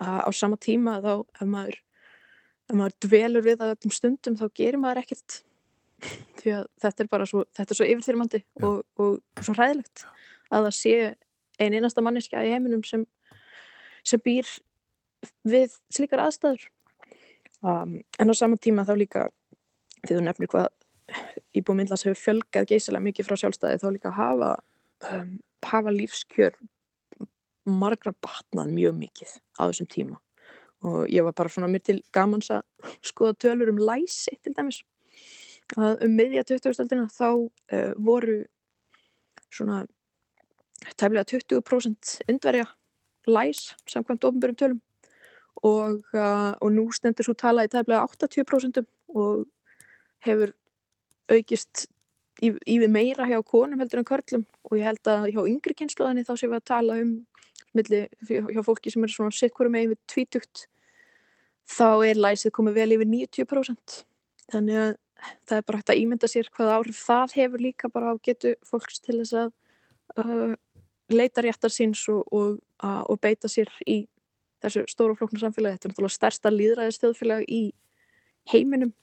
á sama tíma þá ef maður, ef maður dvelur við það öllum stundum þá gerir maður ekkert. Því að þetta er bara svo, þetta er svo yfirþyrmandi og, og svo hræðilegt að það sé ein einasta manneska í heiminum sem, sem býr við slíkar aðstæður. Um, en á sama tíma þá líka því þú nefnir hvað Íbúið Myndlands hefur fjölgað geysilega mikið frá sjálfstæði þá líka hafa, um, hafa lífskjör margra batnað mjög mikið á þessum tíma og ég var bara svona mér til gamans að skoða tölur um læsi til dæmis. Að um miðja 2000-aldina þá uh, voru svona tæmlega 20% indverja læs samkvæmt ofnbjörnum tölum. Og, uh, og nú stendur svo tala í tæmlega 80% og hefur aukist yfir meira hjá konum heldur en körlum. Og ég held að hjá yngri kynsluðinni þá séum við að tala um milli, hjá fólki sem er svona sikkurum með yfir tvítugt þá er læsið komið vel yfir 90% þannig að það er bara hægt að ímynda sér hvaða áhrif það hefur líka bara á getu fólks til þess að uh, leita réttar síns og, og, uh, og beita sér í þessu stóru flóknu samfélagi. Þetta er náttúrulega stærsta líðræðis þjóðfélag í heiminum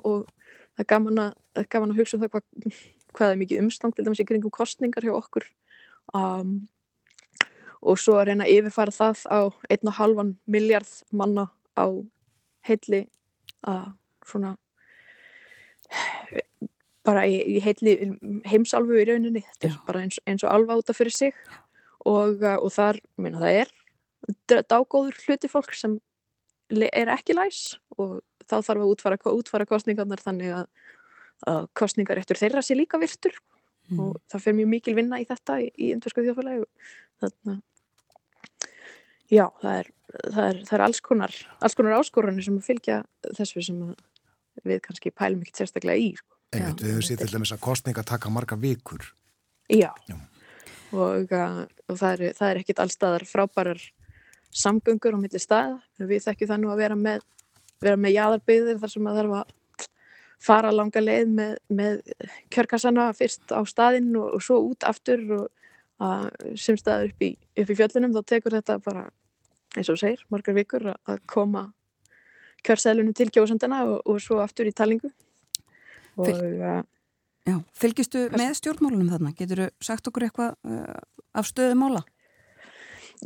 og það er gaman að, gaman að hugsa um það hvað, hvað er mikið umstang til dæmis í kringum kostningar hjá okkur. Um, og svo að reyna að yfirfara það á 1,5 miljard manna á heilli að svona bara í, í heilli heimsálfu í rauninni. Þetta er Já. bara eins, eins og alva út af fyrir sig. Og, uh, og þar, minna það er dágóður hluti fólk sem er ekki læs. Og þá þarf að útfara, útfara kostningarnar þannig að, að kostningar eftir þeirra sé líka virtur. Mm. og það fyrir mjög mikil vinna í þetta í, í indversku þjóðfélagi. Þannig að Já, það er, það er, það er alls konar, konar áskorunni sem að fylgja þessu sem við kannski pælum ekkert sérstaklega í. Sko. Einmitt, við höfum sér til dæmis að kostninga taka marga vikur. Já, Já. Og, uh, og það er, er ekkit allstaðar frábærar samgöngur á milli staða. Við þekkjum það nú að vera með, vera með jæðarbyðir þar sem að þarf að fara langa leið með, með kjörkassana fyrst á staðinn og, og svo út aftur og uh, sem staður upp í, upp í fjöllunum þá tekur þetta bara eins og segir, margar vikur að koma kjörseðlunum til kjósandana og, og svo aftur í talingu og Fyl, uh, Já, fylgistu með stjórnmálunum þarna? Getur þú sagt okkur eitthvað uh, af stöðumála?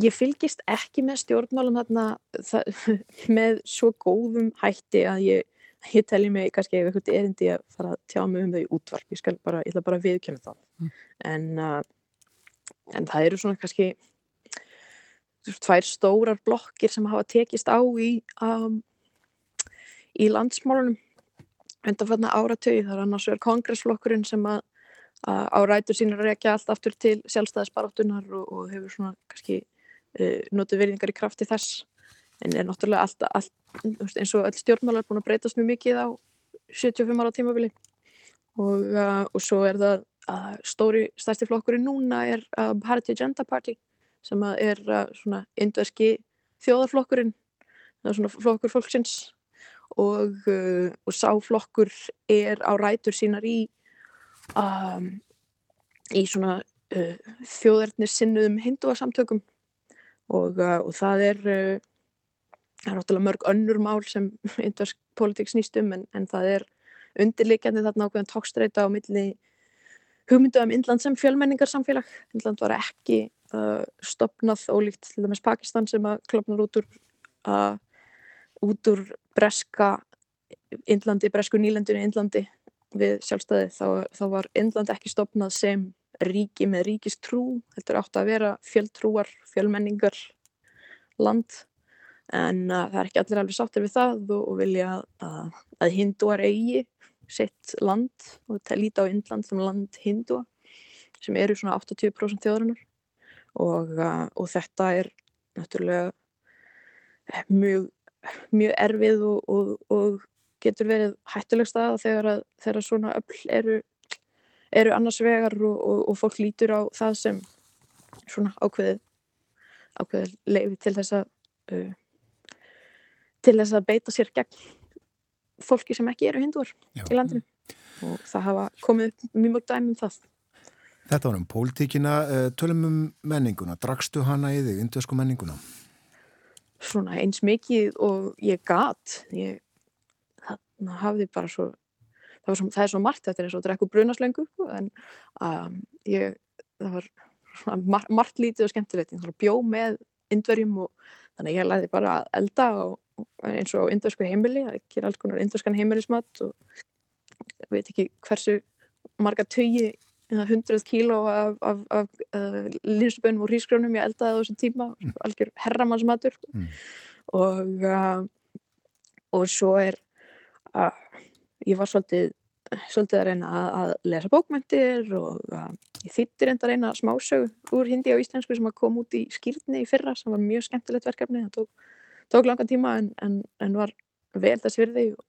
Ég fylgist ekki með stjórnmálum þarna það, með svo góðum hætti að ég, ég telli mig kannski ef eitthvað erindi að fara að tjá mig um þau útvarp, ég, bara, ég ætla bara að viðkjöna það mm. en, uh, en það eru svona kannski tvær stórar blokkir sem hafa tekist á í, um, í landsmálunum undanfanna áratöyu. Það er annars vegar kongressflokkurinn sem að, að á rætur sínur rekja allt aftur til sjálfstæðisbaráttunar og, og hefur svona kannski uh, notið verðingar í krafti þess. En er náttúrulega allt, allt eins og öll stjórnmálar búin að breytast mjög mikið á 75 ára tímabili. Og, uh, og svo er það að stóri stærsti flokkurinn núna er uh, Bharatiya Janata Party sem er uh, svona indverski þjóðarflokkurinn það er svona flokkur fólksins. Og, uh, og sáflokkur er á rætur sínar í um, í svona uh, þjóðarnir sinnuðum hinduarsamtökum og, uh, og það er uh, það er náttúrulega mörg önnur mál sem indversk politík snýst um en, en það er undirleikjandi þarna ákveðan tókstreita á milli hugmyndu um Indland sem fjölmenningarsamfélag. Indland var ekki uh, stopnað ólíkt til dæmis Pakistan sem að klopnar út úr uh, út úr breska Indlandi, bresku nýlendinu Indlandi við sjálfstæði þá, þá var Indland ekki stopnað sem ríki með ríkistrú þetta er átt að vera fjöldtrúar fjölmenningar land. En uh, það er ekki allir alveg sáttir við það og, vilja að hindúar eigi sitt land og þetta líti á Indland sem land hindúa sem eru svona 80% þjóðarinnar. Og, uh, og þetta er náttúrulega mjög, mjög erfið og, og, og getur verið hættuleg stað þegar, að, þegar svona öll eru, eru annars vegar og fólk lítur á það sem svona ákveðið ákveðið leiði til þess að uh, til þess að beita sér gegn fólki sem ekki eru hinduar Já. í landinu. Og það hafa komið upp mjög mörg dæmum það. Þetta var um pólitíkina, uh, tölum um menninguna. Drakstu hana í þig, indjösku menninguna? Svona eins mikið og ég gat. Ég hafði bara svo það, svo, það er svo margt, þetta er eins og drekku brunaslöngu en um, ég, það var mar, margt lítið og skemmtilegt, ég bjó með indverjum og þannig ég læði bara að elda og, eins og indversku heimili, að gera alls konar indverskan heimilismat og veit ekki hversu marga tögi hundruð kíló af, af, af uh, linsbönum og hrísgrjónum ég eldaði á þessum tíma, mm. algjör herramannsmatur mm. og uh, og svo er að uh, ég var svolítið, svolítið að reyna að, að lesa bókmyndir og ég þýttir enda að reyna smásög úr hindi á íslensku sem að kom út í skýrni í fyrra sem var mjög skemmtilegt verkefni það tók, tók langan tíma en, en, en var vel þess virði og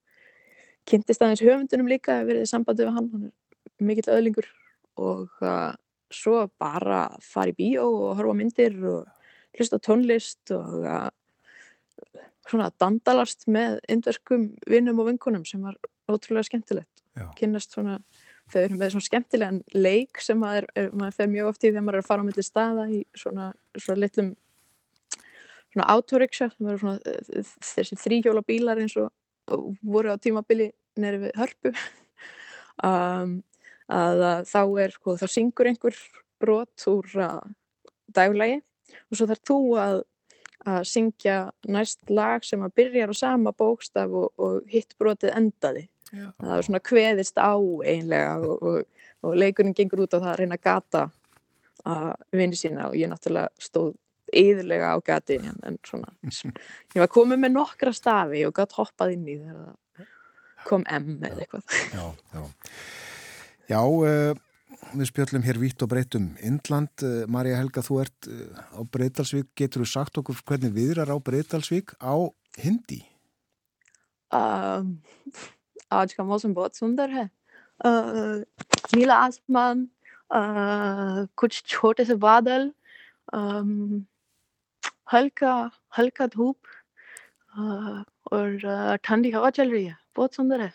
kynntist aðeins höfundunum líka verið sambandið við hann, hann er mikill öðlingur og uh, svo bara fara í bíó og horfa myndir og hlusta tónlist og uh, svona dandalast með indverskum vinnum og vinkunum sem var ótrúlega skemmtilegt. Kynast svona, þau eru með svona skemmtilegan leik sem maður, er, maður fer mjög oft í þegar maður er að fara á milli staða í svona, svona litlum svona autoriksja sem eru svona þessi þrýhjóla bílar eins og, voru á tímabili neri við hörpu um, að, þá er sko, þá syngur einhver brot úr dægulægi og svo þarf þú að að syngja næst lag sem að byrjar á sama bókstaf og, og hitt brotið endaði Já. það var svona kveðist á einlega og, og, og leikurinn gengur út á það að reyna að gata að vinni sína og ég náttúrulega stóð yðurlega á gati en, en svona ég var komið með nokkra stafi og gætt hoppað inn í þegar kom M eða eitthvað Já, já, já uh, við spjöllum hér vitt og breytum Indland, uh, Marja Helga þú ert uh, á Breytalsvík, getur þú sagt okkur hvernig viðrar á Breytalsvík á hindi? Um आज का मौसम बहुत सुंदर है नीला आसमान कुछ छोटे से बादल हल्का हल्का धूप और ठंडी हवा चल रही है बहुत सुंदर है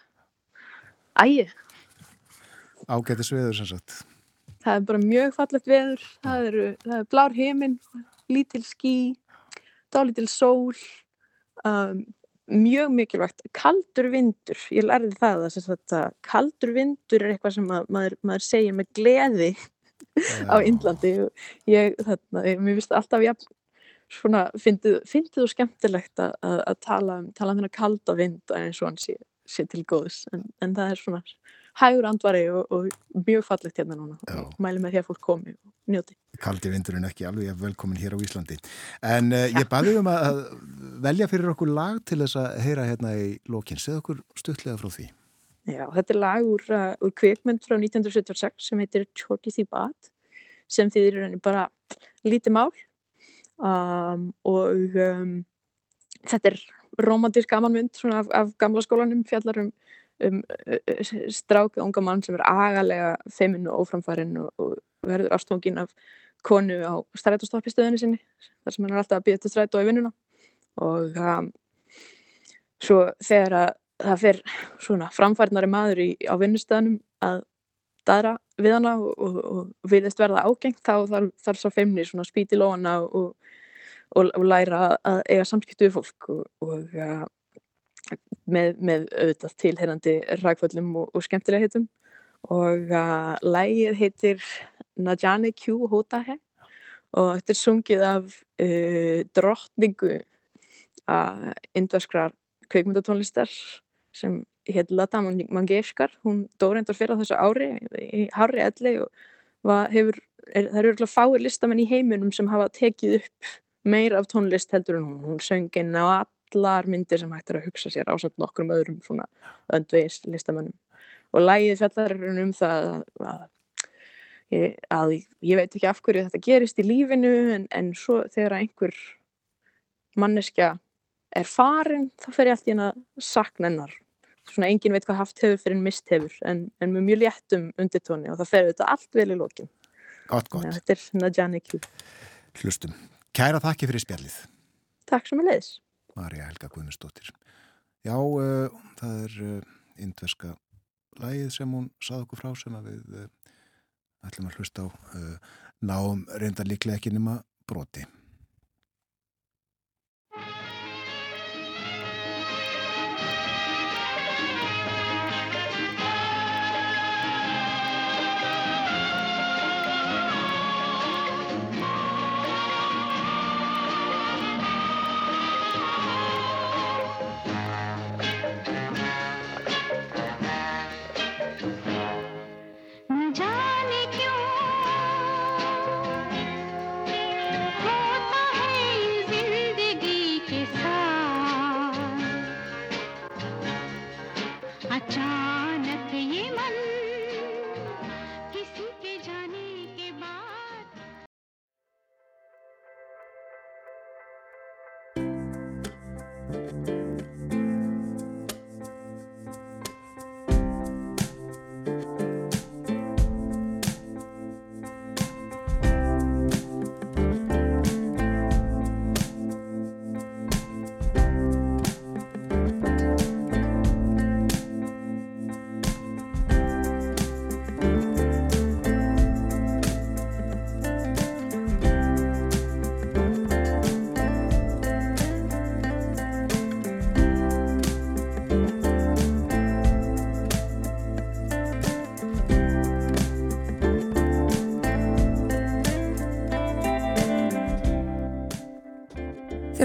आइए Ágætis veður sem sagt Það er bara mjög fallegt veður það er, það er blár heiminn lítil skí dálítil sól um, mjög mikilvægt, kaldur vindur ég lærði það að kaldur vindur er eitthvað sem maður, maður segir með gleði á Índlandi ég, þarna, ég, mér finnst alltaf ég svona, fyndið, og skemmtilegt að, að tala um, tala um þennan kalda vind eins og hann sé, sé til góðs en, en það er svona hægur andvari og, og mjög fallegt hérna núna Já. og mæli með því að fólk komi og njóti. Kaldi vindurinn ekki alveg velkomin hér á Íslandi. En uh, ég baði um að velja fyrir okkur lag til þess að heyra hérna í lókin. Segð okkur stuttlega frá því. Já, þetta er lag úr, uh, úr kvikmynd frá 1976 sem heitir Choti Thibat sem þýðir bara lítið mál um, og um, þetta er romantísk gamanmynd af, af gamla skólanum fjallar um um stráka unga mann sem er agalega feiminn og óframfærin og, og verður ástfóngin af konu á strætóstoppistöðinu sinni þar sem hann er alltaf að býða til strætó í vinnuna. Og um, svo þegar að það fer svona framfærnari maður í, á vinnustöðunum að daðra við hana og, og, og viðist verða ágengt þá þarf, þarf svo feimni svona spýti lóna og, og læra að eiga samskiptu við fólk og með, með auðvitað tilherrandi rækvöldum og, og skemmtilega heitum og uh, lægið heitir Najane Q Hotahe og þetta er sungið af uh, drottningu uh, indverskrar kveikmyndatónlistar sem heit Lata Mangeshkar. Hún dó reyndar fyrir þessu ári í Harri Elli hefur, er, það eru fáir listamenn í heiminum sem hafa tekið upp meir af tónlist heldur en hún, hún söng inn á allar myndir sem hægt er að hugsa sér ásand nokkrum öðrum svona öndveis listamönnum. Og lægið fjallar um það að, að, að ég veit ekki af hverju þetta gerist í lífinu en, en svo þegar einhver manneskja er farin þá fer ég alltaf inn að sakna hennar svona engin veit hvað haft hefur fyrir mist hefur en, en með mjög léttum undirtóni og það fer þetta allt vel í lókin. Gott, gott. Ja, þetta er Najani Q. Hlustum. Kæra þakki fyrir spjallið. Takk sem er leiðis. Marja Helga Guðmundsdóttir. Já, uh, það er uh, indverska lægið sem hún sað okkur frá sem að við uh, ætlum að hlusta á náum reynda líklega ekki nema broti.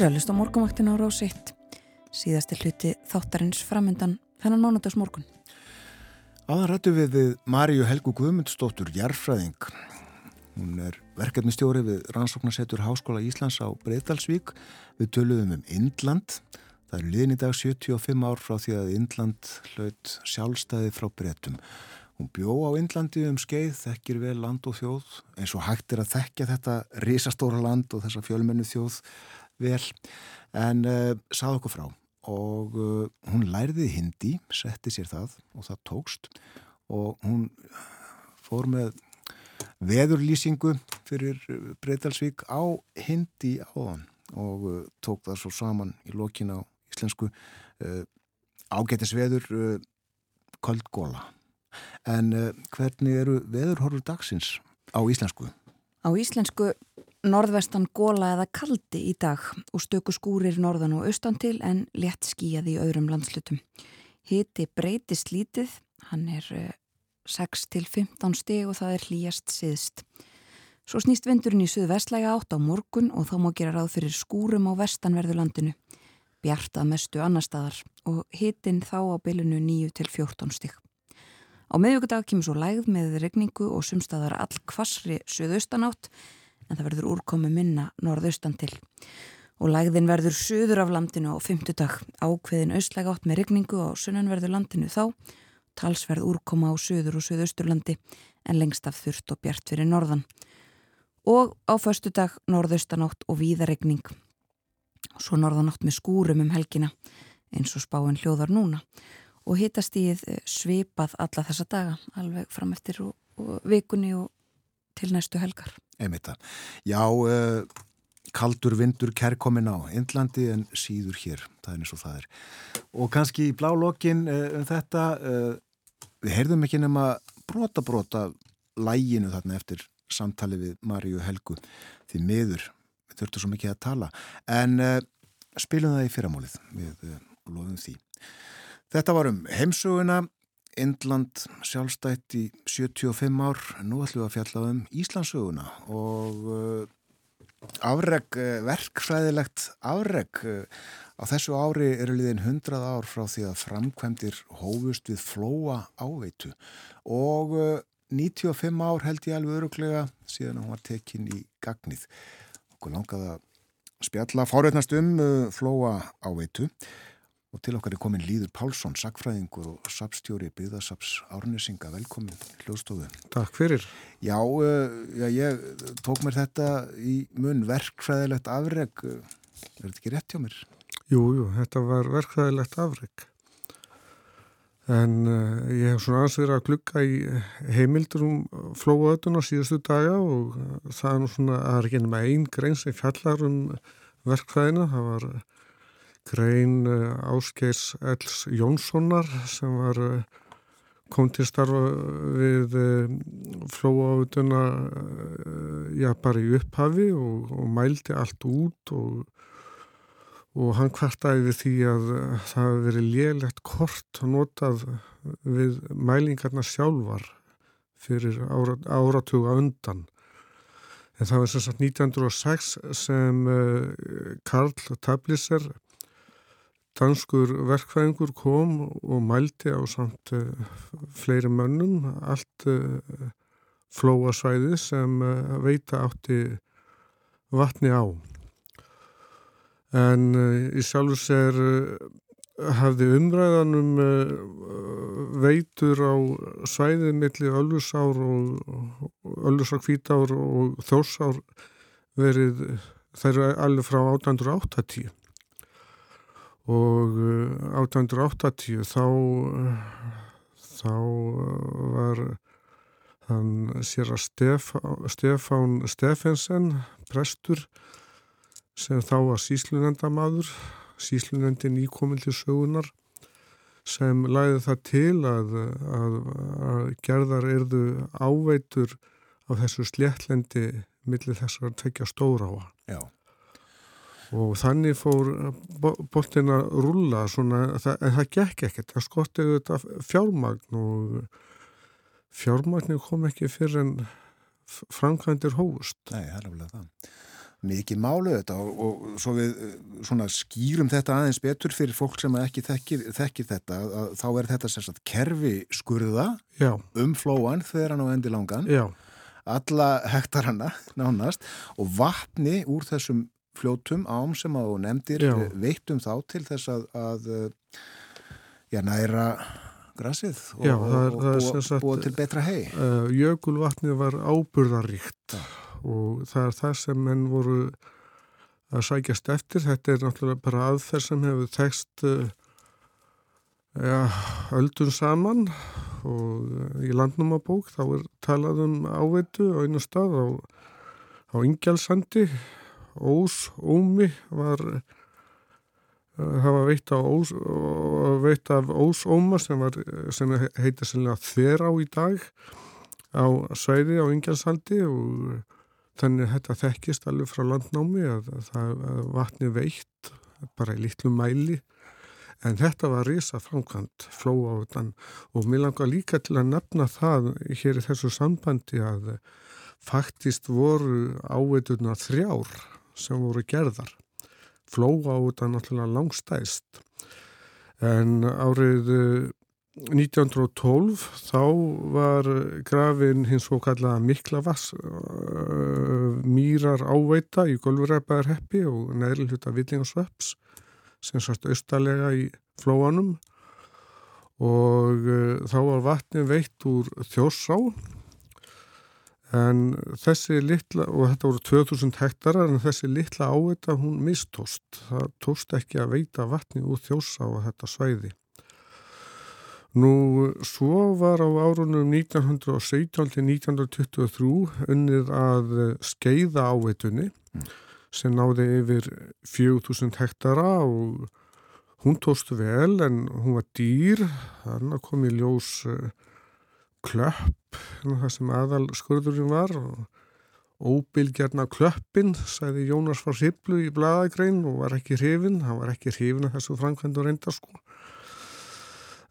Að hlusta á morgumvaktin á 1 síðasti hluti þáttarins framöndan þennan mánudags morgun. Aðan rættu við við Maríu Helgu Guðmundsdóttur Jærfræðing. Hún er verkefnistjóri við Rannsóknarsettur Háskóla Íslands á Breitalsvík. Við töluðum um Indland. Það er liðn í dag 75 ár frá því að Indland hlaut sjálfstæði frá Breitum. Hún bjó á Indlandi um skeið, þekkir vel land og þjóð eins og hægt er að þekkja þetta risastóra land og þessa fjölmennu þjóð vel. En uh, sað okkur frá og uh, hún lærði hindi, setti sér það og það tókst. Og hún fór með veðurlýsingu fyrir Breitalsvík á hindi áðan og uh, tók það svo saman í lokin á íslensku ágættis veður köldgóla en hvernig eru veðurhorfur dagsins á íslensku? Á íslensku norðvestan góla eða kaldi í dag og stöku skúrir norðan og austan til en létt skíjaði í öðrum landslutum. Hiti breytist lítið, hann er 6 til 15 steg og það er hlýjast siðst. Svo snýst vindurinn í suðvestlæga átt á morgun og þá má gera ráð fyrir skúrum á vestanverðu landinu. Bjartað mestu annar staðar og hitin þá á bylunu 9 til 14 steg. Á meðjögudag kemur svo lægð með regningu og sumstaðar all kvassri suðaustanátt en það verður úrkomi minna norðaustan til. Og lægðin verður söður af landinu á fymtudag, ákveðin austlæg átt með regningu á sunnanverðu landinu þá, talsverð úrkoma á söður og söðausturlandi en lengst af þurft og bjart fyrir norðan. Og á föstudag norðaustan átt og víða regning. Svo norðan átt með skúrum um helgina eins og spáinn hljóðar núna og hitast í svipað alla þessa daga alveg fram eftir og, og vikunni og til næstu helgar. Einmitt að. Já, uh, kaldur vindur kærkomin á Indlandi en síður hér, það er eins og það er. Og kannski í blálokkin uh, um þetta, uh, við heyrðum ekki nema brota brota læginu þarna eftir samtali við Maríu Helgu því miður, við þurftum svo mikið að tala en spilum það í fyrramálið við loðum því. Þetta var um heimsuguna Indland sjálfstætt í 75 ár, nú ætlum við að fjalla um Íslandsöguna og uh, afreg, uh, verkfræðilegt afreg uh, á þessu ári eru liðin 100 ár frá því að framkvæmdir hófust við flóa áveitu. Og 95 ár held ég alveg öruglega síðan hún var tekinn í gagnið. Okkur langaði að spjalla fárétnast um flóa áveitu og til okkar er komin Líður Pálsson, sagfræðingur og sapstjóri byggðasaps Árnesinga, velkomin hljóðstofu. Takk fyrir. Já, uh, já, ég tók mér þetta í mun verkfræðilegt afreg, er þetta ekki rétt hjá mér? Jú, jú, þetta var verkfræðilegt afreg. En uh, ég hef svona aðeins verið að glukka í heimildur um flóaötun á síðustu daga og það er nú svona, það er ekki ennum einn grein sem fjallar um verkfæðina. Það var grein uh, Áskeirs Els Jónssonar sem var kom til starfa við flóaötuna já bara í upphafi og, og mældi allt út og og hann kvartaði við því að það hefði verið lélegt kort og notað við mælingarna sjálfar fyrir ára, áratuga undan. En það var sem sagt 1906 sem Karl Tablisser, danskur verkfæðingur, kom og mældi á samt uh, fleiri mönnum allt uh, flóasvæði sem veita átti vatni á. En í sjálfur sér uh, hafði umræðanum veitur á svæðið millir Öllusár og Öllusár kvítár og Þórsár verið þær alveg frá 1880 og 1880 þá þá var hann sér að Stefán Stefensen prestur sem þá var síslunendamadur, síslunendin íkomildi sögunar sem læði það til að, að, að gerðar erðu áveitur af þessu sléttlendi millir þessar að tekja stóra á Já. Og þannig fór boltin að rulla svona, það, en það gekk ekkert, það skottið þetta fjármagn og fjármagnir kom ekki fyrir en framkvæmdir hófust. Nei, alveg það mikið málu þetta og, og svo við eh, svona skýrum þetta aðeins betur fyrir fólk sem ekki þekkir, þekkir þetta að, þá er þetta sérstaklega kerfi skurða Já. um flóan þegar hann á endi langan Já. alla hektarana nánast og vatni úr þessum fljótum ám sem að þú nefndir Já. eh, veittum þá til þess að, að eh, já, næra grassið og, Já, er, og, sem sagt, og til betra hei uh, Jökulvatnið var áburðaríkt og það er það sem menn voru að sækjast eftir. Þetta er náttúrulega bara aðferð sem hefur tekst uh, ja, öldun saman og í landnumabók þá er talað um áveitu á einu stað á, á Ingjalsandi Ós, Ómi var það var veitt, ós, veitt af Ós Óma sem, var, sem heitir sérlega Þerá í dag á svæði á Ingjalsandi og þannig þetta þekkist alveg frá landnámi að, að að vatni veitt bara í litlu mæli. En þetta var risa framkvæmt flóa á þann og mér langar líka til að nefna það hér í þessu sambandi að faktist voru áveituna þrjár sem voru gerðar. Flóa á þetta náttúrulega langstæst. En árið 1912 þá var grafin hins og kallaða Miklavass uh, mýrar áveita í Golfuræpaðarheppi og neðri hluta Villingarsveps sem sást austalega í flóanum. Og uh, þá var vatni veitt úr þjórsá en þessi litla, og þetta voru 2000 hektarar en þessi litla áveita hún mistóst, það tóst ekki að veita vatni úr þjórsá á þetta svæði. Nú, svo var á árunum 1917-1923 unnið að skeiða áveitunni mm. sem náði yfir 4000 hektara og hún tóstu vel en hún var dýr, þannig kom í ljós uh, klöpp, það sem aðal skurðurinn var og óbylgjarna klöppin, sæði Jónas var Siblu í bladagrein og var ekki hrifin, hann var ekki hrifin að þessu framkvæmdu reynda sko.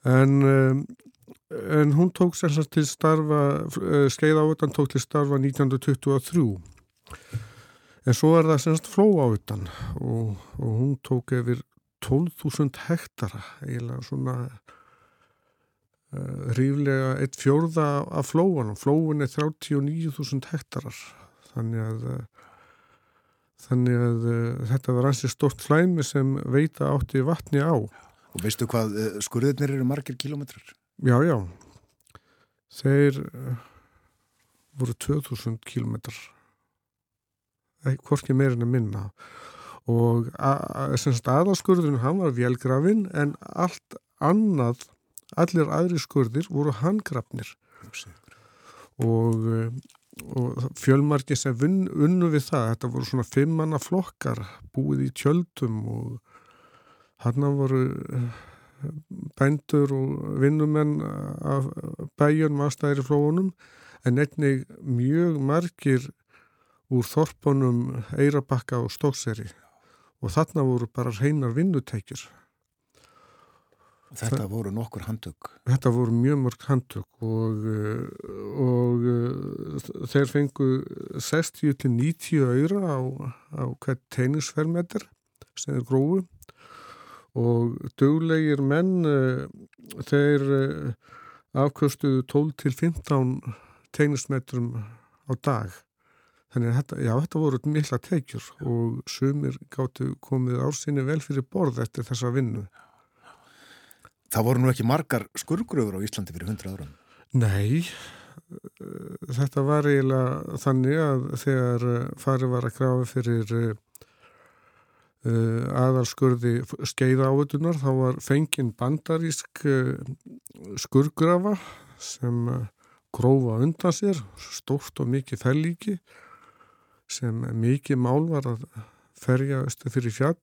En, en hún tók sér til starfa, skeið áutan tók til starfa 1923. En svo er það semst fló áutan og, og hún tók yfir 12.000 hektara, eiginlega svona ríflega eitt fjórða af flóanum. Flóun er 39.000 hektarar, þannig að, þannig að uh, þetta var ansið stort flæmi sem veita átti vatni á. Og veistu hvað skurðirnir eru margir kilómetrar? Já, já. Þeir voru 2000 kilómetrar. Hvorki meirinn að minna. Og aðalskurðurinn, hann var velgrafinn en allt annað allir aðri skurðir voru handgrafnir. Og, og fjölmarki sem unnu við það, þetta voru svona fimmanna flokkar búið í tjöldum og hann voru bændur og vinnumenn af bæjunum aðstæðir flóunum en einnig mjög margir úr þorpunum Eirabakka og Stókseri og þarna voru bara reynar vinnutækjur Þetta voru nokkur handtök? Þetta voru mjög mörg handtök og, og þeir fengu 60-90 öyra á, á hvert teinisfermeter sem er grófu. Og döglegir menn þeir afkvöstuðu 12-15 teinismetrum á dag. Þannig að þetta, já, þetta voru mikla teikjur og sumir gáttu komið ársinni vel fyrir borð eftir þessa vinnu Það voru nú ekki margar skurgröfur á Íslandi fyrir hundra ára? Nei, þetta var eiginlega þannig að þegar farið var að grafa fyrir uh, aðalskurði skeiða áötunar þá var fengin bandarísk uh, skurgrafa sem uh, grófa undan sér, stórt og mikið fellíki sem mikið mál var að ferja östu fyrir fjall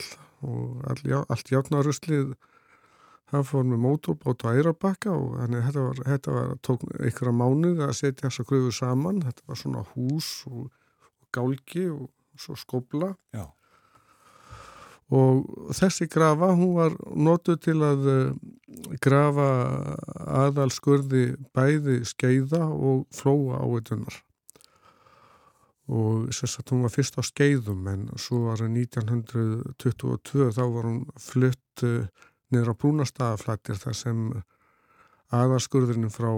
og all, allt játnaruslið það fór með mótorbót á Eirabakka og þannig þetta var, þetta var tók einhverja mánuð að setja þessa gröfu saman. Þetta var svona hús og, og gálgi og svo skobla Já. og þessi grafa hún var notuð til að grafa aðalskurði bæði skeiða og flóa áveitunar og að hún var fyrst á skeiðum en svo var það 1922 þá var hún flutt niður á brúnastaflættir þar sem aðarskurðurinn frá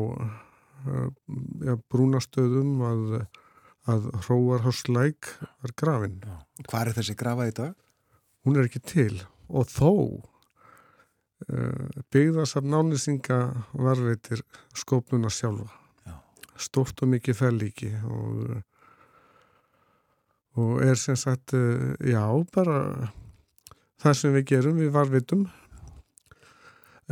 ja, brúnastöðum að, að hróarháslæk var grafin. Hvað er þessi grafa í dag? Hún er ekki til og þó uh, byggðasaf nánisinga varveitir skópnuna sjálfa. Já. Stórt og mikið fellíki og, og er sem sagt, uh, já, bara það sem við gerum, við varvitum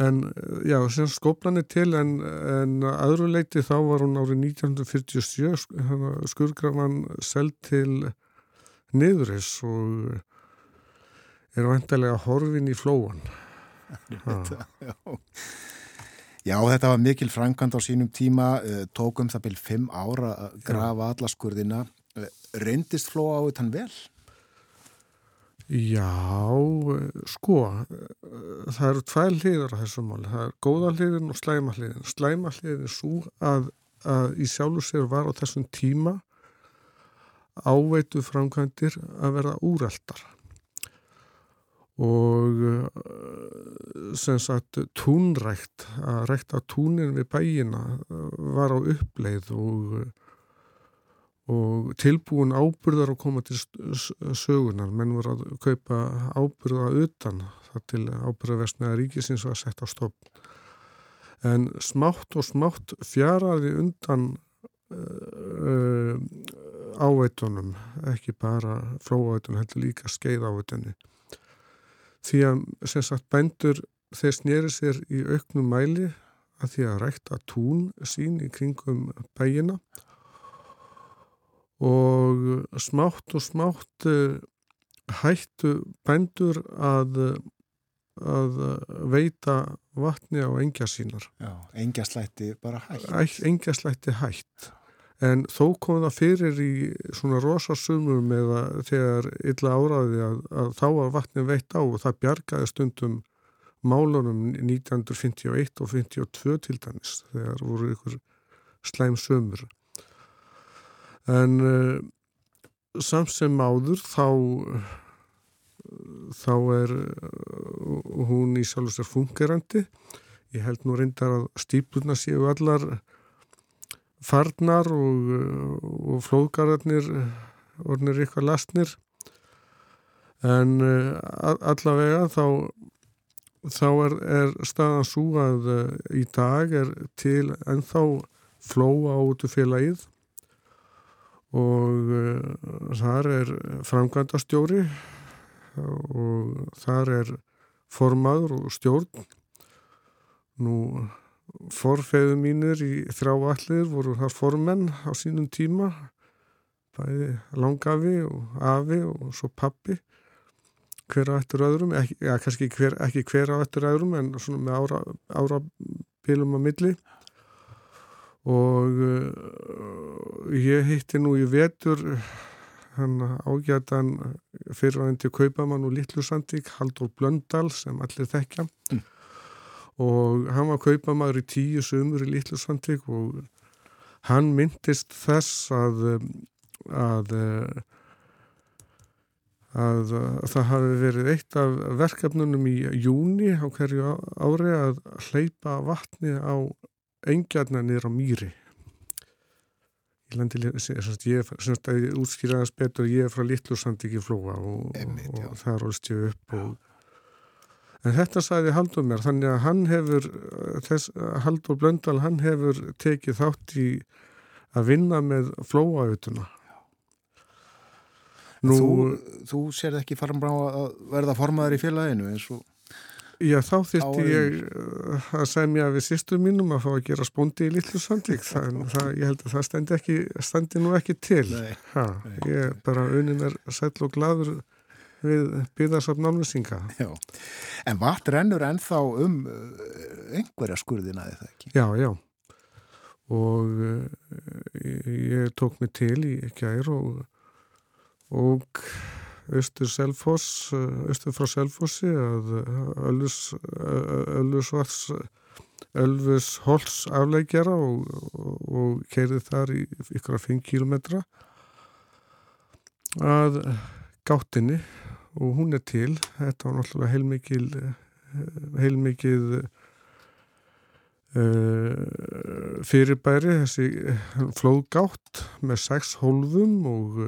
En já, sem skoplan er til en, en aðru leiti þá var hún árið 1947 skurgrafan seld til niðuris og er vantilega horfin í flóan. Þetta, já. já, þetta var mikil framkvæmd á sínum tíma, tókum það byrj fimm ára að grafa alla skurðina. Reyndist flóa á þetta vel? Já, sko, það eru tvær hliður á þessum máli. Það er góða hliðin og slæma hliðin. Slæma hliðin er svo að, að í sjálfu sér var á þessum tíma áveitu framkvæmdir að verða úreldar. Og sem sagt túnrækt, að rækta túnin við bæina var á uppleið og og tilbúin ábyrðar að koma til sögunar menn voru að kaupa ábyrða utan það til ábyrðaversnaða ríkisins var setja á stopp en smátt og smátt fjaraði undan uh, áveitunum ekki bara flóáveitunum heldur líka skeið áveitunni því að sem sagt bændur þeir snýri sér í auknum mæli að því að rækta tún sín í kringum bæina. og smátt og smátt hættu bændur að, að veita vatni á engja sínar. Já, engja slætti bara hætt. Engja slætti hætt. En þó kom það fyrir í svona rosasumum eða þegar illa áraði að, að þá var vatni veitt á og það bjargaði stundum málunum 1951 og 1952 til dæmis þegar voru ykkur slæm sömur en uh, samt sem áður þá þá er uh, hún í sjálf og sér fungerandi ég held nú reyndar að stípluna séu allar farnar og, og flóðgarðarnir ornir eitthvað lastnir en allavega þá þá er, er staðan svo að í dag er til ennþá flóa áttu félagið og uh, þar er framkvæmdastjóri og þar er formaður og stjórn. Nú forfeðu mínir í þrjáallir voru þar formenn á sínum tíma. Bæði langafi og afi og svo pappi hver á eftir öðrum ekki, ja, hver, ekki hver á eftir öðrum en svona með ára, ára bílum á milli og uh, ég hitti nú í vetur hann ágætan fyrirvændi kaupamann og Littlusandík Haldur Blöndal sem allir þekkja mm. og hann var kaupamaður í tíu sömur í Littlusandík og hann myndist þess að að, að að það hafi verið eitt af verkefnunum í júni á hverju ári að hleypa vatni á engjarnanir á mýri. Í landi ég er útskýraðast betur ég er frá Littlusandík í Flóa og, Einmitt, og það rólst ég upp og, en þetta sagði Haldur mér þannig að hann hefur þess, Haldur Blöndal hann hefur tekið þátt í að vinna með Flóautuna Nú, þú, þú sér ekki fara að verða formaður í félaginu eins og Já, þá þurfti ég uh, að semja við sýstu mínum að fá að gera spóndi í litlu sandvík, ég held að það standi, ekki, standi nú ekki til. Ha, ég bara unin er sæl og gladur við byggðarsafn námnusinga. En vatn rennur ennþá um uh, einhverja skurðina eða ekki? Já, já. Og uh, ég tók mig til í gær og, og austur Selfoss, austur frá Selfossi að Ölfus Ölfusvars Ölfus Hols aflegjara og, og, og keirið þar í ykkur að 5 kilometra að gáttinni og hún er til. Þetta var náttúrulega heilmikil heilmikil uh, fyrirbæri þessi flóðgátt með 6 hólfum og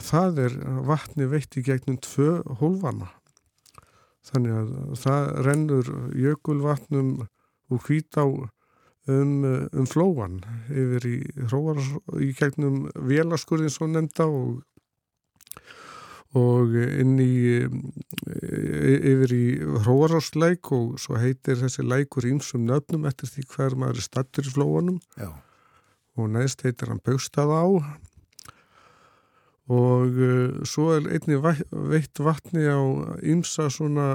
það er vatni veitt í gegnum tvö hólfana þannig að það rennur jökulvatnum og hvít á um, um flóan yfir í, hróar, í gegnum vélaskurðin svo nefnda og, og inn í yfir í hróarársleik og svo heitir þessi leikur ímsum nöfnum eftir því hver maður er stattur í flóanum. Já. og næst heitir hann Baustaða á og uh, svo er einni veitt vatni á ymsa svona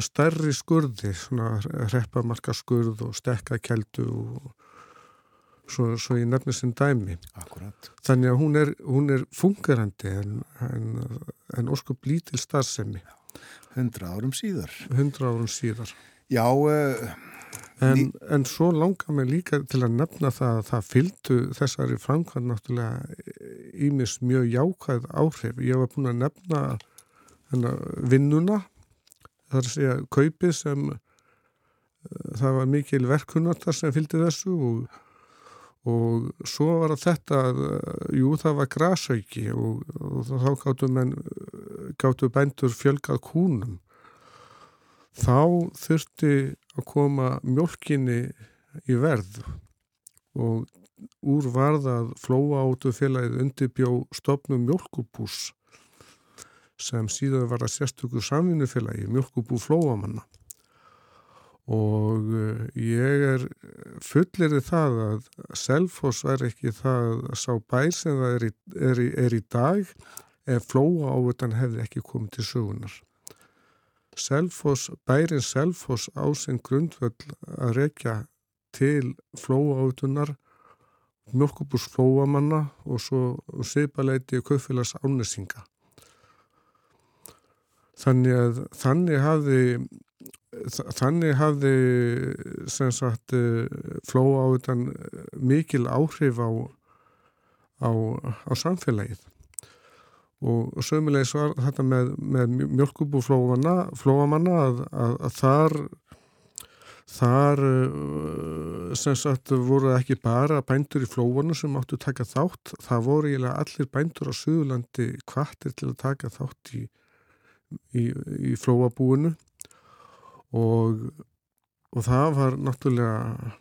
stærri skurði svona reppamarkaskurð og stekkakeldu og svo, svo ég nefnir sem dæmi. Akkurat. þannig að hún er, hún er fungerandi en, en, en óskup lítil starfsemi. Hundra árum síðar. Hundra árum síðar. Já, uh, En, en svo langar mig líka til að nefna það að það fylgdu þessari framkvæmd náttúrulega ímis mjög jákvæð áhrif. Ég var búin að nefna hennar, vinnuna, það er að segja kaupið sem það var mikil verkunartar sem fylgdi þessu og, og svo var að þetta, jú það var grasauki og, og þá gáttu, menn, gáttu bændur fjölgað kúnum. Þá þurfti að koma mjölkinni í verð og úr varðað flóa áttu félagið undirbjó stopnum mjölkubús sem síðan var að sérstökur samvinnufélagi, mjölkubú flóamanna og ég er fullir í það að Selfoss er ekki það að sá bær sem það er í, er í, er í dag ef flóa ávutan hefði ekki komið til sögunar. Selfoss, bærin Selfoss á sinn grundvöld að rekja til flóaátunar, mjölkubús flóamanna og svo seipaleiti og kaufélags ánesinga. Þannig að þannig hafði, þannig hafði sem sagt flóaátunan mikil áhrif á, á, á samfélagið og sömulegis var þetta með, með mjölkubú flóamanna að, að, að þar þar sem sagt voru ekki bara bændur í flóanu sem áttu taka þátt það voru eiginlega allir bændur á Suðurlandi kvartir til að taka þátt í, í, í flóabúinu. Og, og það var náttúrulega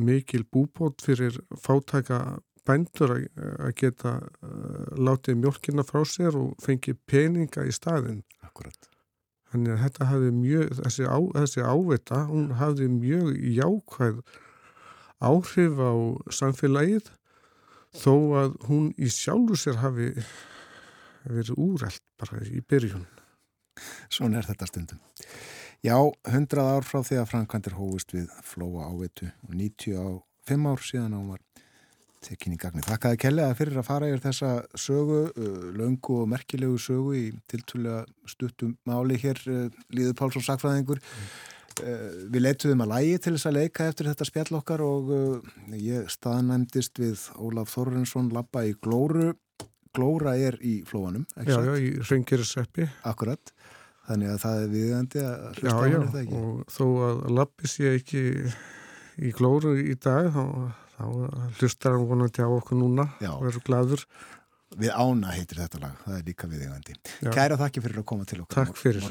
mikil búbót fyrir fátæka bændur að geta uh, látið mjölkina frá sér og fengið peninga í staðin. Akkurat. Þannig að þetta hafði mjög, þessi, á, þessi ávita, hún hafði mjög jákvæð áhrif á samfélagið þó að hún í sjálfu sér hafi verið úrælt bara í byrjun. Svona er þetta stundum. Já, 100 ár frá því að Frankvandir hóist við flóa ávitu og 95 ár síðan á var tekinni gagni. Þakkaði kellega fyrir að fara yfir þessa sögu, uh, löngu og merkilegu sögu í tiltúlega stuttum máli hér, uh, Líður Pálsson Sakfræðingur. Uh, við leituðum að lægi til þess að leika eftir þetta spjall okkar og ég staðnæmdist við Ólaf Þorrensson lappa í Glóru. Glóra er í flóanum, ekki satt? Já, já, í Röngiriseppi. Akkurat. Þannig að það er viðandi að hlusta á henni þetta ekki. Já, já, og þó að lappis ég ekki í glóru í dag, þá, þá hlustar hann vonandi á okkur núna og eru gladur. Við ána heitir þetta lag, það er líka viðegandi. Kæra þakki fyrir að koma til okkur. Takk fyrir.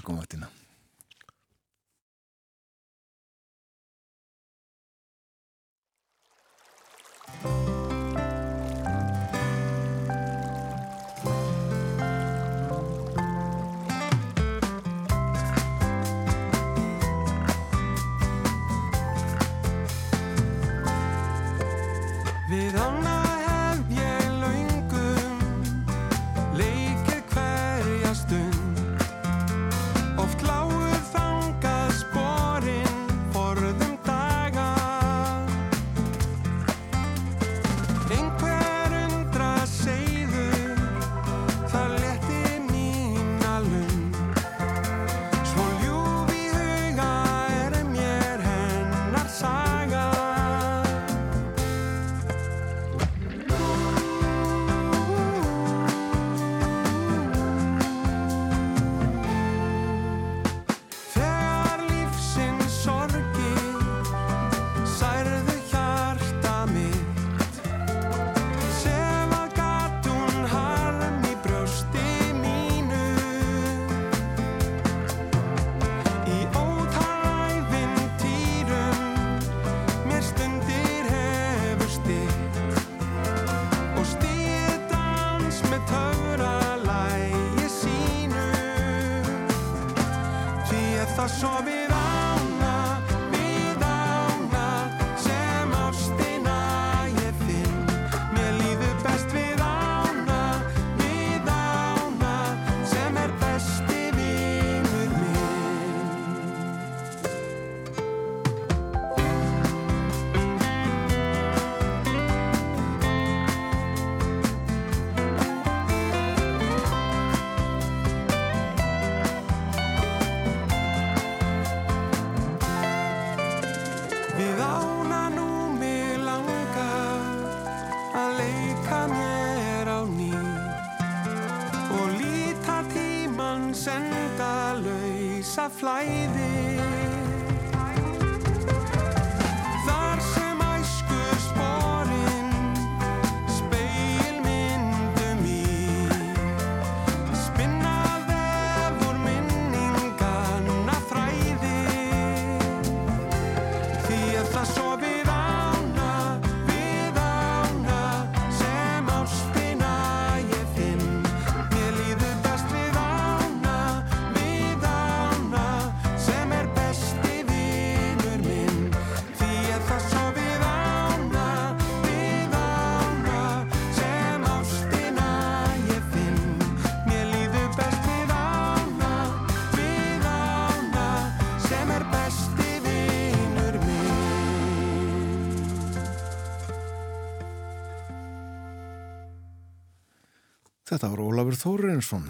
Þetta var Ólafur Þórensson,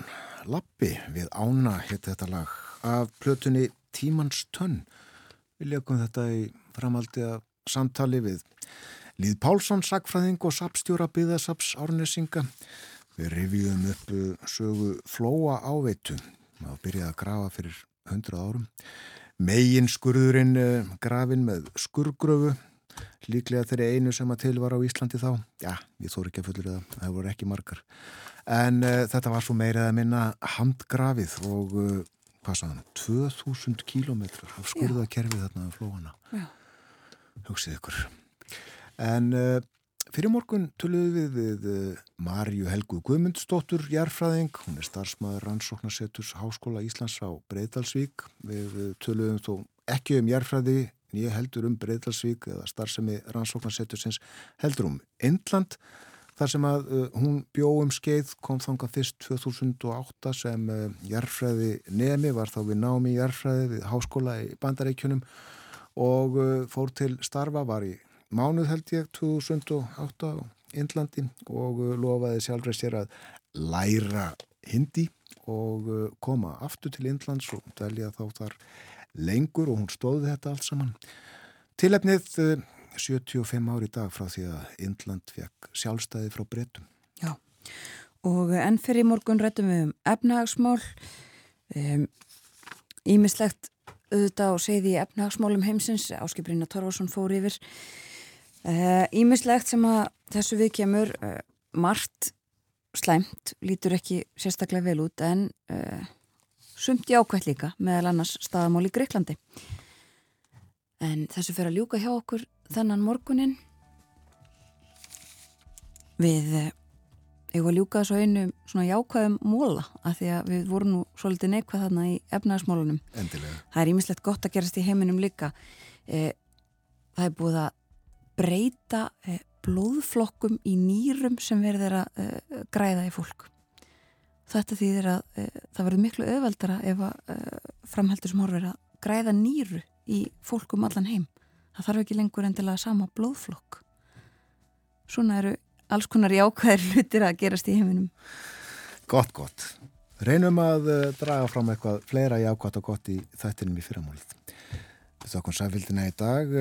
Lappi við Ána, hétt þetta lag, af plötunni Tímans tönn. Við leikum þetta í framaldi að samtali við Líð Pálsson, sagfræðing og sapstjóra byðasaps árnesinga. Við revíðum upp sögu Flóa áveitu, maður byrjaði að grafa fyrir hundrað árum. Megin skurðurinn eh, grafin með skurgröfu, líklega þeirri einu sem að til var á Íslandi þá. Já, ég þór ekki að fullur það, það voru ekki margar. En uh, þetta var svo meirið að minna handgrafið og uh, hvað sagðan, 2000 kílometrar af skurðakerfið þarna á flóana. Hugsið ykkur. En uh, Fyrir morgun töluðu við við Marju Helgu Guðmundsdóttur Jærfræðing, hún er starfsmæður rannsóknarseturs Háskóla Íslands á Breiðdalsvík. Við töluðum þó ekki um Jærfræði, nýja heldur um Breiðdalsvík eða starfsemi rannsóknarsetursins heldur um Indland. Þar sem að uh, hún bjóum skeið kom þanga fyrst 2008 sem uh, Jærfræði nemi var þá við námi Jærfræði við Háskóla í Bandaríkjunum og uh, fór til starfa var í mánuð held ég 2008 á Indlandi og uh, lofaði sjálfur sér að læra hindi og uh, koma aftur til Indlands og dælja þá þar lengur og hún stóði þetta allt saman. Tilefnið 75 uh, ári í dag frá því að Indland fekk sjálfstæði frá breytum. Já, og enn fyrir morgun rættum við um efnahagsmál, ímislegt um, auðvitað og segði í efnahagsmálum heimsins, Áskiprina Torvarsson fór yfir Ímislegt eh, sem að þessu við kemur uh, margt slæmt, lítur ekki sérstaklega vel út en uh, sumt í ákvæmt líka meðal annars staðamál í Greiklandi. En þessu fyrir að ljúka hjá okkur þannan morgunin við uh, eigum að ljúka þessu einu svona jákvæðum móla af því að við vorum nú svolítið neikvæð þarna í efnaðarsmálunum. Endilega. Það er ímislegt gott að gerast í heiminum líka. Það er búið að breyta eh, blóðflokkum í nýrum sem verður að eh, græða í fólk. Þetta þýðir að eh, það verður miklu öðvaldara ef að framheldur sem horfir að græða nýru í fólkum allan heim. Það þarf ekki lengur endilega sama blóðflokk. Svona eru alls konar jákvæðir hlutir að gerast í heiminum. Gott, gott. Reynum að draga fram eitthvað fleira jákvæðt og gott í þættinum í fyrramálið. Við þakkum sæfildina í dag.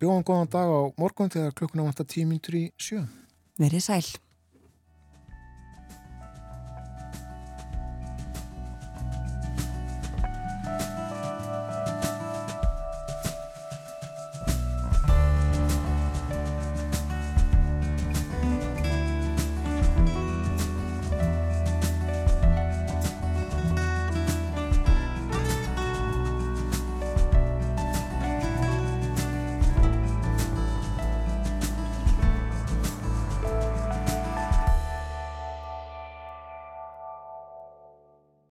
Bjóðan góðan dag á morgun þegar klukkuna vantar tímyndur í sjö. Verið sæl.